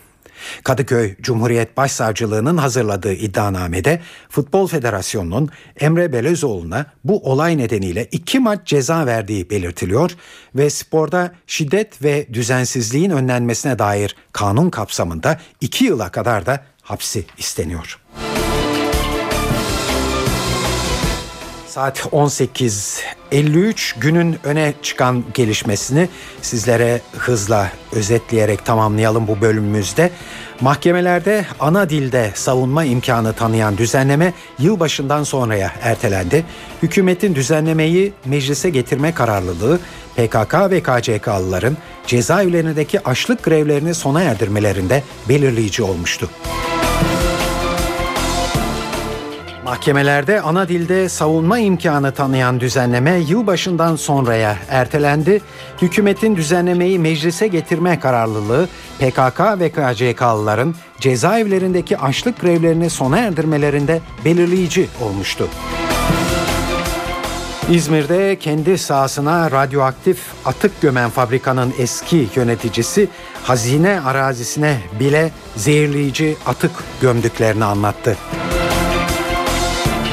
Kadıköy Cumhuriyet Başsavcılığı'nın hazırladığı iddianamede Futbol Federasyonu'nun Emre Belözoğlu'na bu olay nedeniyle iki maç ceza verdiği belirtiliyor ve sporda şiddet ve düzensizliğin önlenmesine dair kanun kapsamında iki yıla kadar da hapsi isteniyor. Saat 18.53 günün öne çıkan gelişmesini sizlere hızla özetleyerek tamamlayalım bu bölümümüzde. Mahkemelerde ana dilde savunma imkanı tanıyan düzenleme yılbaşından sonraya ertelendi. Hükümetin düzenlemeyi meclise getirme kararlılığı PKK ve KCK'lıların cezaevlerindeki açlık grevlerini sona erdirmelerinde belirleyici olmuştu. Mahkemelerde ana dilde savunma imkanı tanıyan düzenleme yılbaşından sonraya ertelendi. Hükümetin düzenlemeyi meclise getirme kararlılığı PKK ve KCK'lıların cezaevlerindeki açlık grevlerini sona erdirmelerinde belirleyici olmuştu. İzmir'de kendi sahasına radyoaktif atık gömen fabrikanın eski yöneticisi hazine arazisine bile zehirleyici atık gömdüklerini anlattı.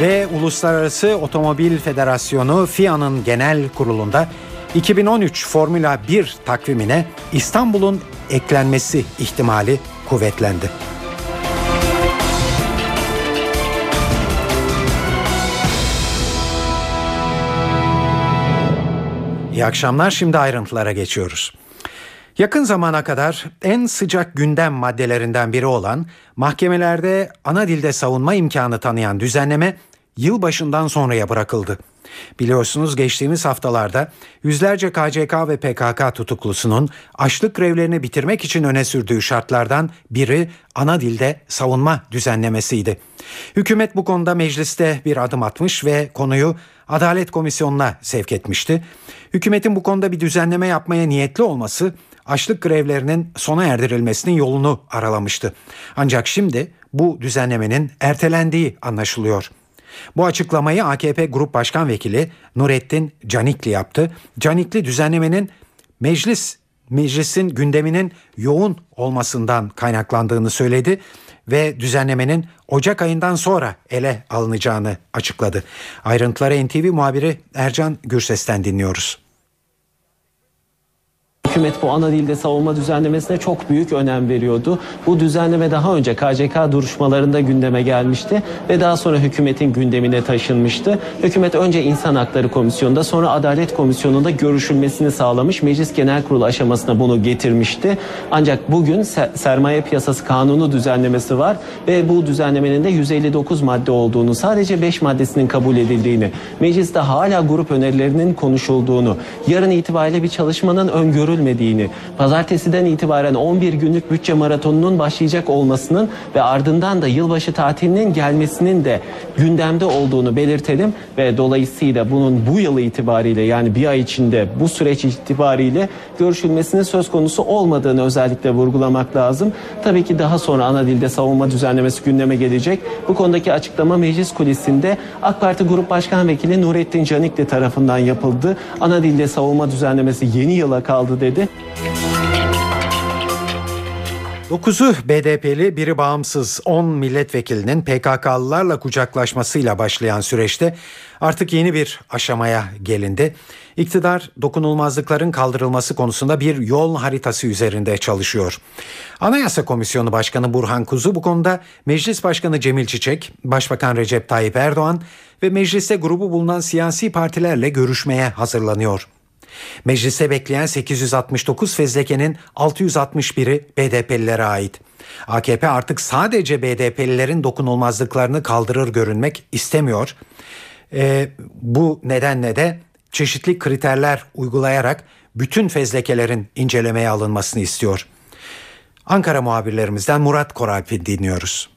Ve Uluslararası Otomobil Federasyonu FIA'nın genel kurulunda 2013 Formula 1 takvimine İstanbul'un eklenmesi ihtimali kuvvetlendi. İyi akşamlar şimdi ayrıntılara geçiyoruz. Yakın zamana kadar en sıcak gündem maddelerinden biri olan mahkemelerde ana dilde savunma imkanı tanıyan düzenleme yılbaşından sonraya bırakıldı. Biliyorsunuz geçtiğimiz haftalarda yüzlerce KCK ve PKK tutuklusunun açlık grevlerini bitirmek için öne sürdüğü şartlardan biri ana dilde savunma düzenlemesiydi. Hükümet bu konuda mecliste bir adım atmış ve konuyu Adalet Komisyonu'na sevk etmişti. Hükümetin bu konuda bir düzenleme yapmaya niyetli olması açlık grevlerinin sona erdirilmesinin yolunu aralamıştı. Ancak şimdi bu düzenlemenin ertelendiği anlaşılıyor. Bu açıklamayı AKP Grup Başkan Vekili Nurettin Canikli yaptı. Canikli düzenlemenin meclis meclisin gündeminin yoğun olmasından kaynaklandığını söyledi ve düzenlemenin Ocak ayından sonra ele alınacağını açıkladı. Ayrıntıları NTV muhabiri Ercan Gürses'ten dinliyoruz. Hükümet bu ana dilde savunma düzenlemesine çok büyük önem veriyordu. Bu düzenleme daha önce KCK duruşmalarında gündeme gelmişti ve daha sonra hükümetin gündemine taşınmıştı. Hükümet önce İnsan Hakları Komisyonu'nda sonra Adalet Komisyonu'nda görüşülmesini sağlamış. Meclis Genel Kurulu aşamasına bunu getirmişti. Ancak bugün se- sermaye piyasası kanunu düzenlemesi var ve bu düzenlemenin de 159 madde olduğunu, sadece 5 maddesinin kabul edildiğini, mecliste hala grup önerilerinin konuşulduğunu, yarın itibariyle bir çalışmanın öngörülmediğini, pazartesiden itibaren 11 günlük bütçe maratonunun başlayacak olmasının ve ardından da yılbaşı tatilinin gelmesinin de gündemde olduğunu belirtelim ve dolayısıyla bunun bu yıl itibariyle yani bir ay içinde bu süreç itibariyle görüşülmesinin söz konusu olmadığını özellikle vurgulamak lazım. Tabii ki daha sonra ana dilde savunma düzenlemesi gündeme gelecek. Bu konudaki açıklama meclis kulisinde AK Parti Grup Başkan Vekili Nurettin Canikli tarafından yapıldı. Ana dilde savunma düzenlemesi yeni yıla kaldı dedi. 9'u BDP'li biri bağımsız 10 milletvekilinin PKK'lılarla kucaklaşmasıyla başlayan süreçte artık yeni bir aşamaya gelindi. İktidar dokunulmazlıkların kaldırılması konusunda bir yol haritası üzerinde çalışıyor. Anayasa Komisyonu Başkanı Burhan Kuzu bu konuda Meclis Başkanı Cemil Çiçek, Başbakan Recep Tayyip Erdoğan ve mecliste grubu bulunan siyasi partilerle görüşmeye hazırlanıyor. Mecliste bekleyen 869 fezlekenin 661'i BDP'lilere ait. AKP artık sadece BDP'lilerin dokunulmazlıklarını kaldırır görünmek istemiyor. Ee, bu nedenle de çeşitli kriterler uygulayarak bütün fezlekelerin incelemeye alınmasını istiyor. Ankara muhabirlerimizden Murat Koralp'i dinliyoruz.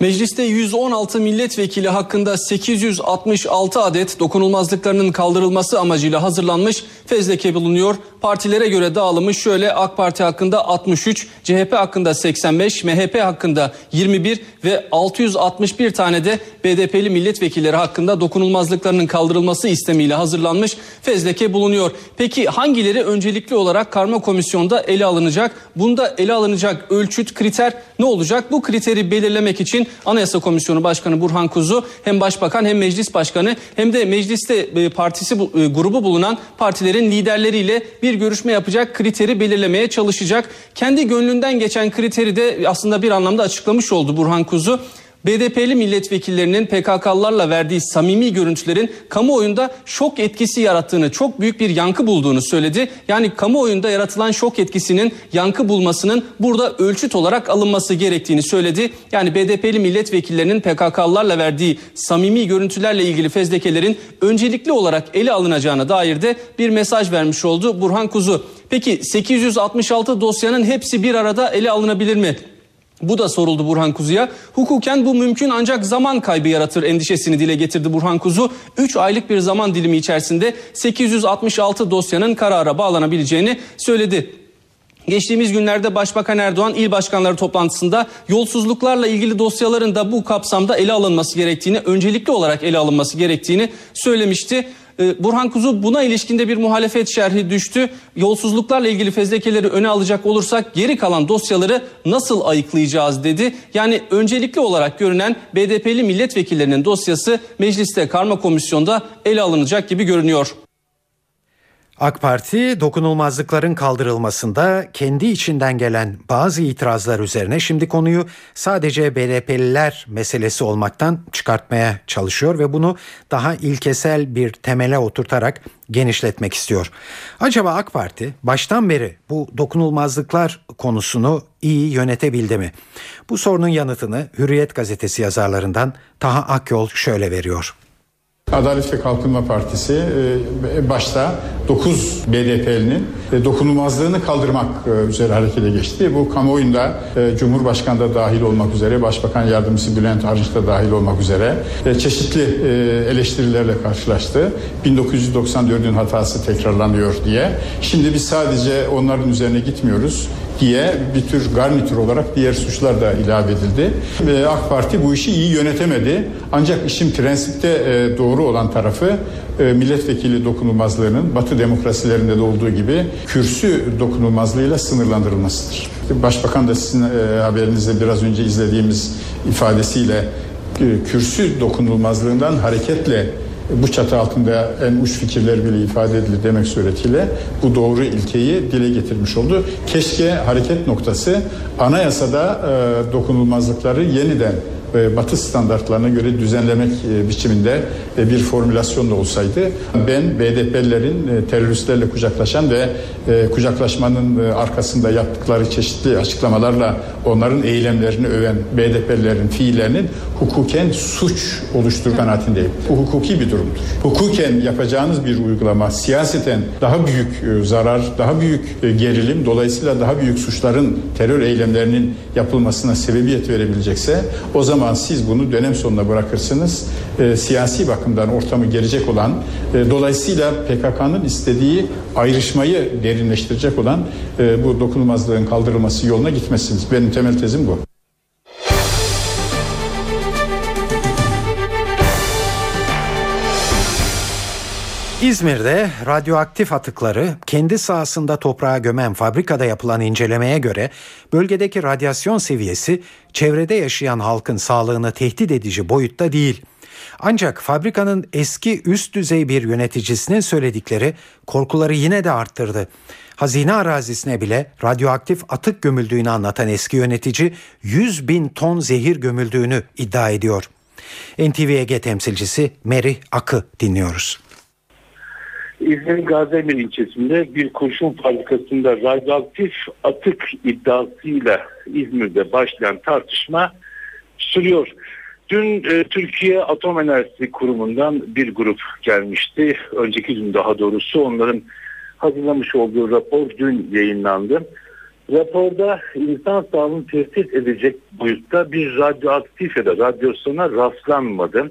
Mecliste 116 milletvekili hakkında 866 adet dokunulmazlıklarının kaldırılması amacıyla hazırlanmış fezleke bulunuyor. Partilere göre dağılımı şöyle AK Parti hakkında 63, CHP hakkında 85, MHP hakkında 21 ve 661 tane de BDP'li milletvekilleri hakkında dokunulmazlıklarının kaldırılması istemiyle hazırlanmış fezleke bulunuyor. Peki hangileri öncelikli olarak karma komisyonda ele alınacak? Bunda ele alınacak ölçüt, kriter ne olacak? Bu kriteri belirlemek için Anayasa Komisyonu Başkanı Burhan Kuzu hem Başbakan hem Meclis Başkanı hem de mecliste e, partisi e, grubu bulunan partilerin liderleriyle bir görüşme yapacak kriteri belirlemeye çalışacak. Kendi gönlünden geçen kriteri de aslında bir anlamda açıklamış oldu Burhan Kuzu. BDP'li milletvekillerinin PKK'lılarla verdiği samimi görüntülerin kamuoyunda şok etkisi yarattığını, çok büyük bir yankı bulduğunu söyledi. Yani kamuoyunda yaratılan şok etkisinin yankı bulmasının burada ölçüt olarak alınması gerektiğini söyledi. Yani BDP'li milletvekillerinin PKK'lılarla verdiği samimi görüntülerle ilgili fezlekelerin öncelikli olarak ele alınacağına dair de bir mesaj vermiş oldu Burhan Kuzu. Peki 866 dosyanın hepsi bir arada ele alınabilir mi? Bu da soruldu Burhan Kuzu'ya. Hukuken bu mümkün ancak zaman kaybı yaratır endişesini dile getirdi Burhan Kuzu. 3 aylık bir zaman dilimi içerisinde 866 dosyanın karara bağlanabileceğini söyledi. Geçtiğimiz günlerde Başbakan Erdoğan il başkanları toplantısında yolsuzluklarla ilgili dosyaların da bu kapsamda ele alınması gerektiğini, öncelikli olarak ele alınması gerektiğini söylemişti. Ee, Burhan Kuzu buna ilişkinde bir muhalefet şerhi düştü. Yolsuzluklarla ilgili fezlekeleri öne alacak olursak geri kalan dosyaları nasıl ayıklayacağız dedi. Yani öncelikli olarak görünen BDP'li milletvekillerinin dosyası mecliste karma komisyonda ele alınacak gibi görünüyor. AK Parti dokunulmazlıkların kaldırılmasında kendi içinden gelen bazı itirazlar üzerine şimdi konuyu sadece BDP'liler meselesi olmaktan çıkartmaya çalışıyor ve bunu daha ilkesel bir temele oturtarak genişletmek istiyor. Acaba AK Parti baştan beri bu dokunulmazlıklar konusunu iyi yönetebildi mi? Bu sorunun yanıtını Hürriyet gazetesi yazarlarından Taha Akyol şöyle veriyor. Adalet ve Kalkınma Partisi e, başta 9 BDP'linin e, dokunulmazlığını kaldırmak e, üzere harekete geçti. Bu kamuoyunda Cumhurbaşkanı da dahil olmak üzere, Başbakan Yardımcısı Bülent Arınç da dahil olmak üzere çeşitli eleştirilerle karşılaştı. 1994'ün hatası tekrarlanıyor diye. Şimdi biz sadece onların üzerine gitmiyoruz diye bir tür garnitür olarak diğer suçlar da ilave edildi. Ve AK Parti bu işi iyi yönetemedi. Ancak işin prensipte e, doğru olan tarafı e, milletvekili dokunulmazlığının Batı demokrasilerinde de olduğu gibi kürsü dokunulmazlığıyla sınırlandırılmasıdır. Başbakan da sizin e, haberinizde biraz önce izlediğimiz ifadesiyle kürsü dokunulmazlığından hareketle bu çatı altında en uç fikirler bile ifade edilir demek suretiyle bu doğru ilkeyi dile getirmiş oldu. Keşke hareket noktası anayasada e, dokunulmazlıkları yeniden Batı standartlarına göre düzenlemek e, biçiminde e, bir formülasyonla olsaydı ben BDP'lerin teröristlerle kucaklaşan ve kucaklaşmanın arkasında yaptıkları çeşitli açıklamalarla onların eylemlerini öven BDP'lerin fiillerinin hukuken suç oluştur kanaatindeyim. Bu hukuki bir durumdur. Hukuken yapacağınız bir uygulama siyaseten daha büyük zarar, daha büyük gerilim dolayısıyla daha büyük suçların terör eylemlerinin yapılmasına sebebiyet verebilecekse o zaman zaman siz bunu dönem sonuna bırakırsınız. E, siyasi bakımdan ortamı gelecek olan, e, dolayısıyla PKK'nın istediği ayrışmayı derinleştirecek olan e, bu dokunulmazlığın kaldırılması yoluna gitmezsiniz. Benim temel tezim bu. İzmir'de radyoaktif atıkları kendi sahasında toprağa gömen fabrikada yapılan incelemeye göre bölgedeki radyasyon seviyesi çevrede yaşayan halkın sağlığını tehdit edici boyutta değil. Ancak fabrikanın eski üst düzey bir yöneticisinin söyledikleri korkuları yine de arttırdı. Hazine arazisine bile radyoaktif atık gömüldüğünü anlatan eski yönetici 100 bin ton zehir gömüldüğünü iddia ediyor. NTV Ege temsilcisi Mary Akı dinliyoruz. İzmir Gaziemir ilçesinde bir kurşun fabrikasında radyoaktif atık iddiasıyla İzmir'de başlayan tartışma sürüyor. Dün e, Türkiye Atom Enerjisi Kurumu'ndan bir grup gelmişti. Önceki gün daha doğrusu onların hazırlamış olduğu rapor dün yayınlandı. Raporda insan sağlığını tehdit edecek boyutta bir radyoaktif ya da radyasyona rastlanmadı.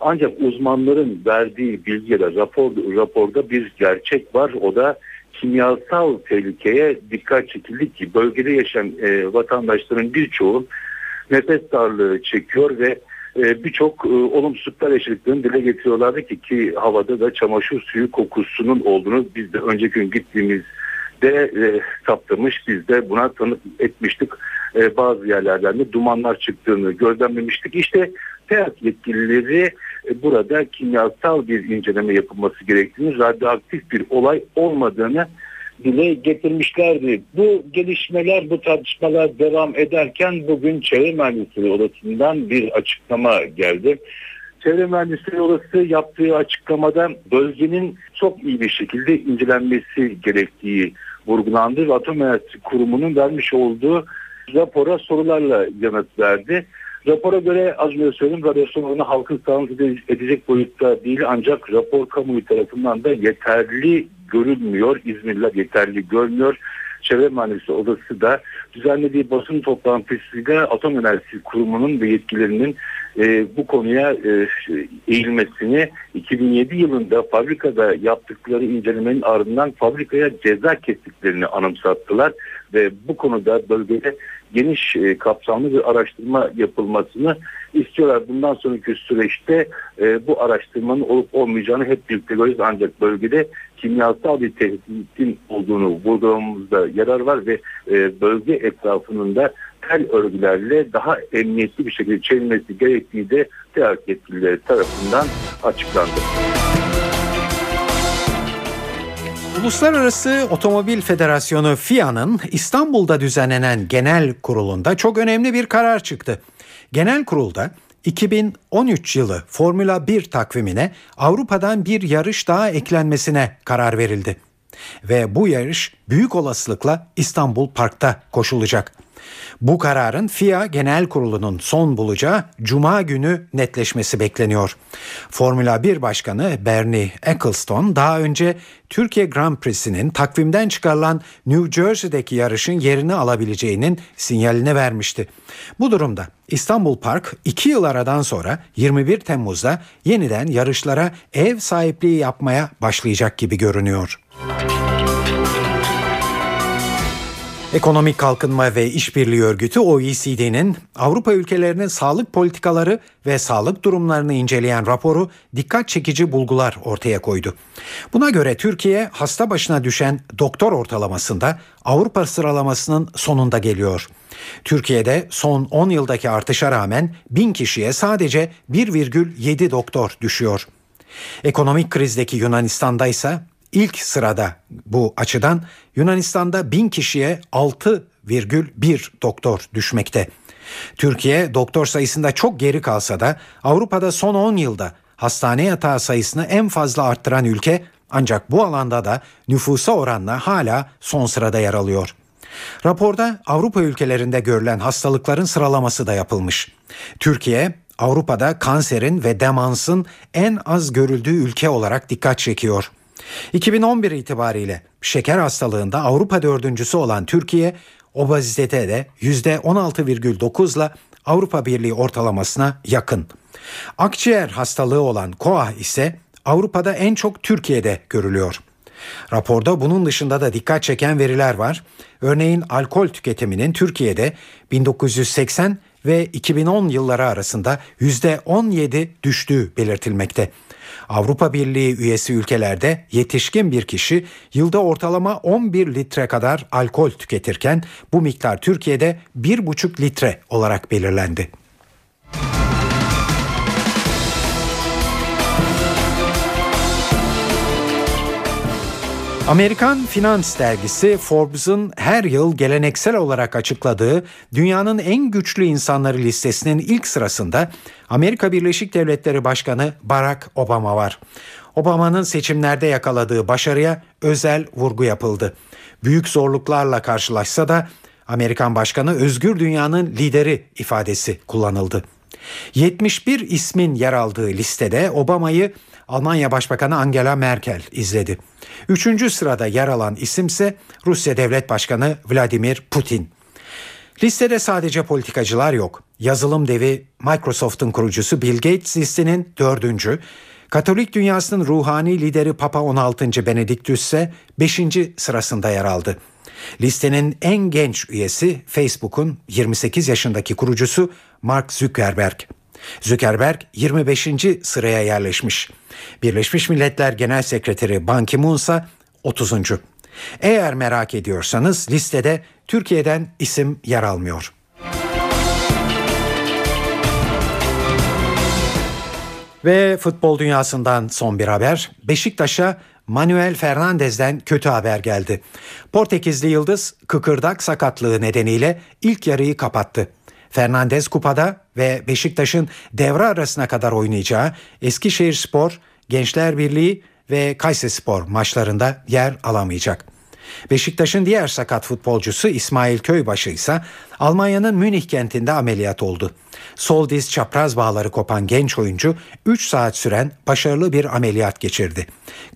Ancak uzmanların verdiği bilgiyle rapor, raporda bir gerçek var. O da kimyasal tehlikeye dikkat çekildi ki bölgede yaşayan e, vatandaşların birçoğu nefes darlığı çekiyor ve e, birçok e, olumsuzluklar yaşadıklarını dile getiriyorlardı ki ki havada da çamaşır suyu kokusunun olduğunu biz de önceki gün gittiğimizde e, saptamış biz de buna tanık etmiştik. E, bazı yerlerden de dumanlar çıktığını gözlemlemiştik. İşte TEAK yetkilileri burada kimyasal bir inceleme yapılması gerektiğini, radyoaktif bir olay olmadığını dile getirmişlerdi. Bu gelişmeler, bu tartışmalar devam ederken bugün Çevre Mühendisleri Odası'ndan bir açıklama geldi. Çevre Mühendisleri Odası yaptığı açıklamada bölgenin çok iyi bir şekilde incelenmesi gerektiği vurgulandı ve Atom Enerjisi Kurumu'nun vermiş olduğu rapora sorularla yanıt verdi. Rapora göre az önce söyledim radyasyon oranı halkın sağlığı edecek boyutta değil ancak rapor kamuoyu tarafından da yeterli görünmüyor. İzmirliler yeterli görmüyor. Çevre Mühendisi Odası da düzenlediği basın toplantısıyla Atom Enerjisi Kurumu'nun ve yetkililerinin e, bu konuya e, eğilmesini 2007 yılında fabrikada yaptıkları incelemenin ardından fabrikaya ceza kestiklerini anımsattılar ve bu konuda bölgede geniş e, kapsamlı bir araştırma yapılmasını istiyorlar. Bundan sonraki süreçte e, bu araştırmanın olup olmayacağını hep birlikte göreceğiz. Ancak bölgede kimyasal bir tehditin olduğunu vurgulamamızda yarar var ve e, bölge etrafının da tel örgülerle daha emniyetli bir şekilde çevrilmesi gerektiği de TEAK yetkilileri tarafından açıklandı. Uluslararası Otomobil Federasyonu FIA'nın İstanbul'da düzenlenen genel kurulunda çok önemli bir karar çıktı. Genel kurulda 2013 yılı Formula 1 takvimine Avrupa'dan bir yarış daha eklenmesine karar verildi. Ve bu yarış büyük olasılıkla İstanbul Park'ta koşulacak. Bu kararın FIA Genel Kurulu'nun son bulacağı Cuma günü netleşmesi bekleniyor. Formula 1 Başkanı Bernie Ecclestone daha önce Türkiye Grand Prix'sinin takvimden çıkarılan New Jersey'deki yarışın yerini alabileceğinin sinyalini vermişti. Bu durumda İstanbul Park 2 yıl aradan sonra 21 Temmuz'da yeniden yarışlara ev sahipliği yapmaya başlayacak gibi görünüyor. Ekonomik Kalkınma ve İşbirliği Örgütü OECD'nin Avrupa ülkelerinin sağlık politikaları ve sağlık durumlarını inceleyen raporu dikkat çekici bulgular ortaya koydu. Buna göre Türkiye hasta başına düşen doktor ortalamasında Avrupa sıralamasının sonunda geliyor. Türkiye'de son 10 yıldaki artışa rağmen 1000 kişiye sadece 1,7 doktor düşüyor. Ekonomik krizdeki Yunanistan'da ise ilk sırada bu açıdan Yunanistan'da bin kişiye 6,1 doktor düşmekte. Türkiye doktor sayısında çok geri kalsa da Avrupa'da son 10 yılda hastane yatağı sayısını en fazla arttıran ülke ancak bu alanda da nüfusa oranla hala son sırada yer alıyor. Raporda Avrupa ülkelerinde görülen hastalıkların sıralaması da yapılmış. Türkiye Avrupa'da kanserin ve demansın en az görüldüğü ülke olarak dikkat çekiyor. 2011 itibariyle şeker hastalığında Avrupa dördüncüsü olan Türkiye, obezitede de %16,9 ile Avrupa Birliği ortalamasına yakın. Akciğer hastalığı olan KOAH ise Avrupa'da en çok Türkiye'de görülüyor. Raporda bunun dışında da dikkat çeken veriler var. Örneğin alkol tüketiminin Türkiye'de 1980 ve 2010 yılları arasında %17 düştüğü belirtilmekte. Avrupa Birliği üyesi ülkelerde yetişkin bir kişi yılda ortalama 11 litre kadar alkol tüketirken bu miktar Türkiye'de 1,5 litre olarak belirlendi. Amerikan finans dergisi Forbes'un her yıl geleneksel olarak açıkladığı dünyanın en güçlü insanları listesinin ilk sırasında Amerika Birleşik Devletleri Başkanı Barack Obama var. Obama'nın seçimlerde yakaladığı başarıya özel vurgu yapıldı. Büyük zorluklarla karşılaşsa da Amerikan Başkanı özgür dünyanın lideri ifadesi kullanıldı. 71 ismin yer aldığı listede Obama'yı Almanya Başbakanı Angela Merkel izledi. Üçüncü sırada yer alan isimse Rusya Devlet Başkanı Vladimir Putin. Listede sadece politikacılar yok. Yazılım devi Microsoft'un kurucusu Bill Gates listenin dördüncü, Katolik dünyasının ruhani lideri Papa 16. Benediktus ise 5. sırasında yer aldı. Listenin en genç üyesi Facebook'un 28 yaşındaki kurucusu Mark Zuckerberg. Zuckerberg 25. sıraya yerleşmiş. Birleşmiş Milletler Genel Sekreteri Ban Ki-moon ise 30. Eğer merak ediyorsanız listede Türkiye'den isim yer almıyor. Ve futbol dünyasından son bir haber. Beşiktaş'a Manuel Fernandez'den kötü haber geldi. Portekizli Yıldız kıkırdak sakatlığı nedeniyle ilk yarıyı kapattı. Fernandez kupada ve Beşiktaş'ın devre arasına kadar oynayacağı Eskişehir Spor, Gençler Birliği ve Kayserispor maçlarında yer alamayacak. Beşiktaş'ın diğer sakat futbolcusu İsmail Köybaşı ise Almanya'nın Münih kentinde ameliyat oldu. Sol diz çapraz bağları kopan genç oyuncu 3 saat süren başarılı bir ameliyat geçirdi.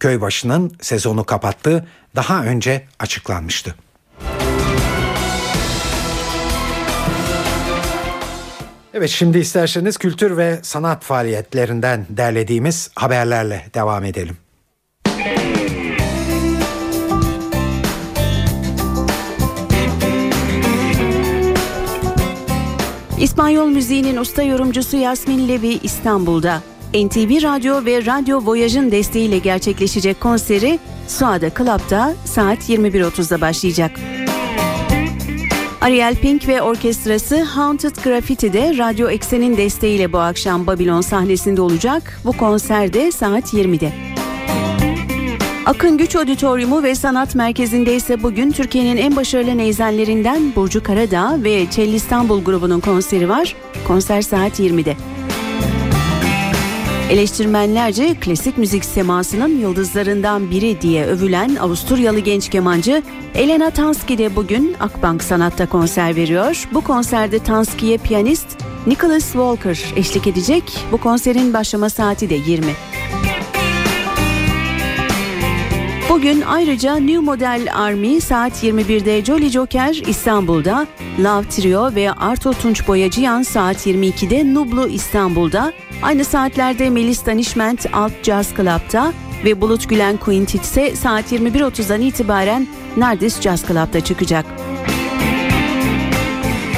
Köybaşı'nın sezonu kapattığı daha önce açıklanmıştı. Evet şimdi isterseniz kültür ve sanat faaliyetlerinden derlediğimiz haberlerle devam edelim. İspanyol müziğinin usta yorumcusu Yasmin Levi İstanbul'da. NTV Radyo ve Radyo Voyage'ın desteğiyle gerçekleşecek konseri Suada Club'da saat 21.30'da başlayacak. Ariel Pink ve orkestrası Haunted Graffiti'de Radyo Eksen'in desteğiyle bu akşam Babylon sahnesinde olacak. Bu konser de saat 20'de. Akın Güç Auditoriumu ve Sanat Merkezi'nde ise bugün Türkiye'nin en başarılı neyzenlerinden Burcu Karadağ ve Çelli İstanbul grubunun konseri var. Konser saat 20'de. Eleştirmenlerce klasik müzik semasının yıldızlarından biri diye övülen Avusturyalı genç kemancı Elena Tansky de bugün Akbank Sanat'ta konser veriyor. Bu konserde Tansky'ye piyanist Nicholas Walker eşlik edecek. Bu konserin başlama saati de 20. Bugün ayrıca New Model Army saat 21'de Jolly Joker İstanbul'da, Love Trio ve Arto Tunç Boyacıyan saat 22'de Nublu İstanbul'da, aynı saatlerde Melis Danişment Alt Jazz Club'da ve Bulut Gülen Quintet ise saat 21.30'dan itibaren Nardis Jazz Club'da çıkacak.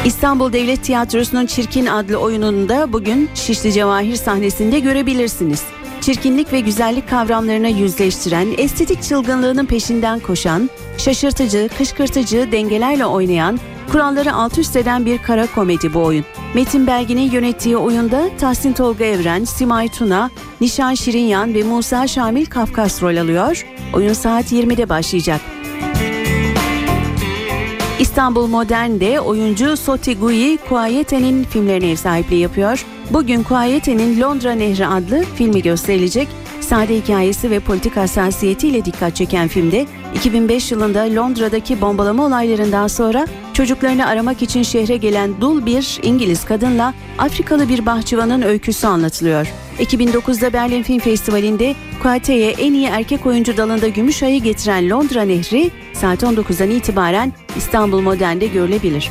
İstanbul Devlet Tiyatrosu'nun Çirkin adlı oyununu da bugün Şişli Cevahir sahnesinde görebilirsiniz çirkinlik ve güzellik kavramlarına yüzleştiren, estetik çılgınlığının peşinden koşan, şaşırtıcı, kışkırtıcı dengelerle oynayan, kuralları alt üst eden bir kara komedi bu oyun. Metin Belgin'in yönettiği oyunda Tahsin Tolga Evren, Simay Tuna, Nişan Şirinyan ve Musa Şamil Kafkas rol alıyor. Oyun saat 20'de başlayacak. İstanbul Modern'de oyuncu Soti Gui Kuayete'nin filmlerine ev sahipliği yapıyor. Bugün Kuayete'nin Londra Nehri adlı filmi gösterilecek. Sade hikayesi ve politik hassasiyetiyle dikkat çeken filmde 2005 yılında Londra'daki bombalama olaylarından sonra çocuklarını aramak için şehre gelen dul bir İngiliz kadınla Afrikalı bir bahçıvanın öyküsü anlatılıyor. 2009'da Berlin Film Festivali'nde Kuate'ye en iyi erkek oyuncu dalında gümüş ayı getiren Londra Nehri saat 19'dan itibaren İstanbul Modern'de görülebilir.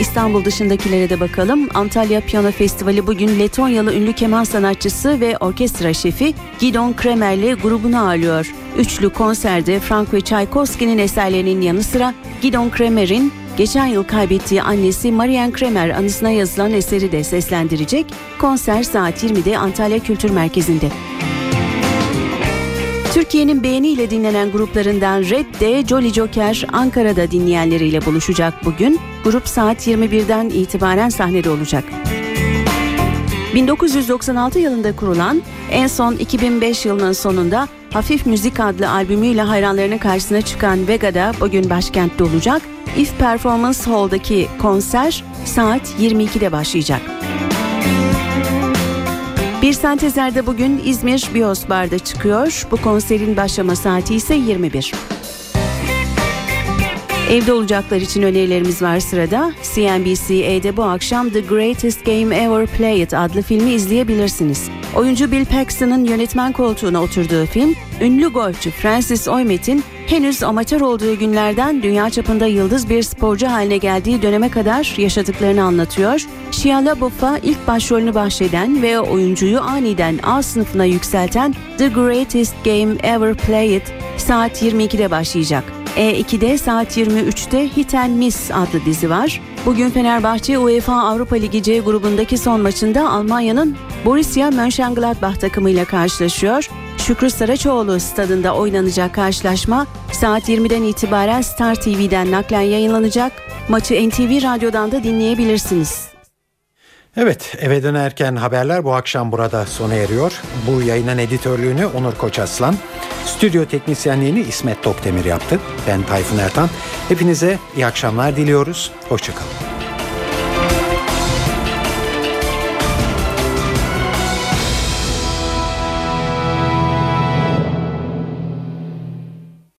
İstanbul dışındakilere de bakalım. Antalya Piyano Festivali bugün Letonyalı ünlü keman sanatçısı ve orkestra şefi Gidon Kremer'le grubunu ağırlıyor. Üçlü konserde Frank ve Tchaikovsky'nin eserlerinin yanı sıra Gidon Kremer'in geçen yıl kaybettiği annesi Marianne Kremer anısına yazılan eseri de seslendirecek. Konser saat 20'de Antalya Kültür Merkezi'nde. Türkiye'nin beğeniyle dinlenen gruplarından Red de Jolly Joker Ankara'da dinleyenleriyle buluşacak bugün. Grup saat 21'den itibaren sahnede olacak. 1996 yılında kurulan, en son 2005 yılının sonunda Hafif Müzik adlı albümüyle hayranlarının karşısına çıkan Vega'da bugün başkentte olacak. If Performance Hall'daki konser saat 22'de başlayacak. Bir sentezerde bugün İzmir Bios Bar'da çıkıyor. Bu konserin başlama saati ise 21. Evde olacaklar için önerilerimiz var sırada. CNBC'de bu akşam The Greatest Game Ever Played adlı filmi izleyebilirsiniz. Oyuncu Bill Paxton'ın yönetmen koltuğuna oturduğu film, ünlü golfçü Francis Oymet'in henüz amatör olduğu günlerden dünya çapında yıldız bir sporcu haline geldiği döneme kadar yaşadıklarını anlatıyor. Shia LaBeouf'a ilk başrolünü bahşeden ve oyuncuyu aniden A sınıfına yükselten The Greatest Game Ever Played saat 22'de başlayacak. E2'de saat 23'te Hit and Miss adlı dizi var. Bugün Fenerbahçe UEFA Avrupa Ligi C grubundaki son maçında Almanya'nın Borussia Mönchengladbach takımıyla karşılaşıyor. Şükrü Saraçoğlu stadında oynanacak karşılaşma saat 20'den itibaren Star TV'den naklen yayınlanacak. Maçı NTV Radyo'dan da dinleyebilirsiniz. Evet eve dönerken haberler bu akşam burada sona eriyor. Bu yayının editörlüğünü Onur Koçaslan, stüdyo teknisyenliğini İsmet Tokdemir yaptı. Ben Tayfun Ertan. Hepinize iyi akşamlar diliyoruz. Hoşçakalın.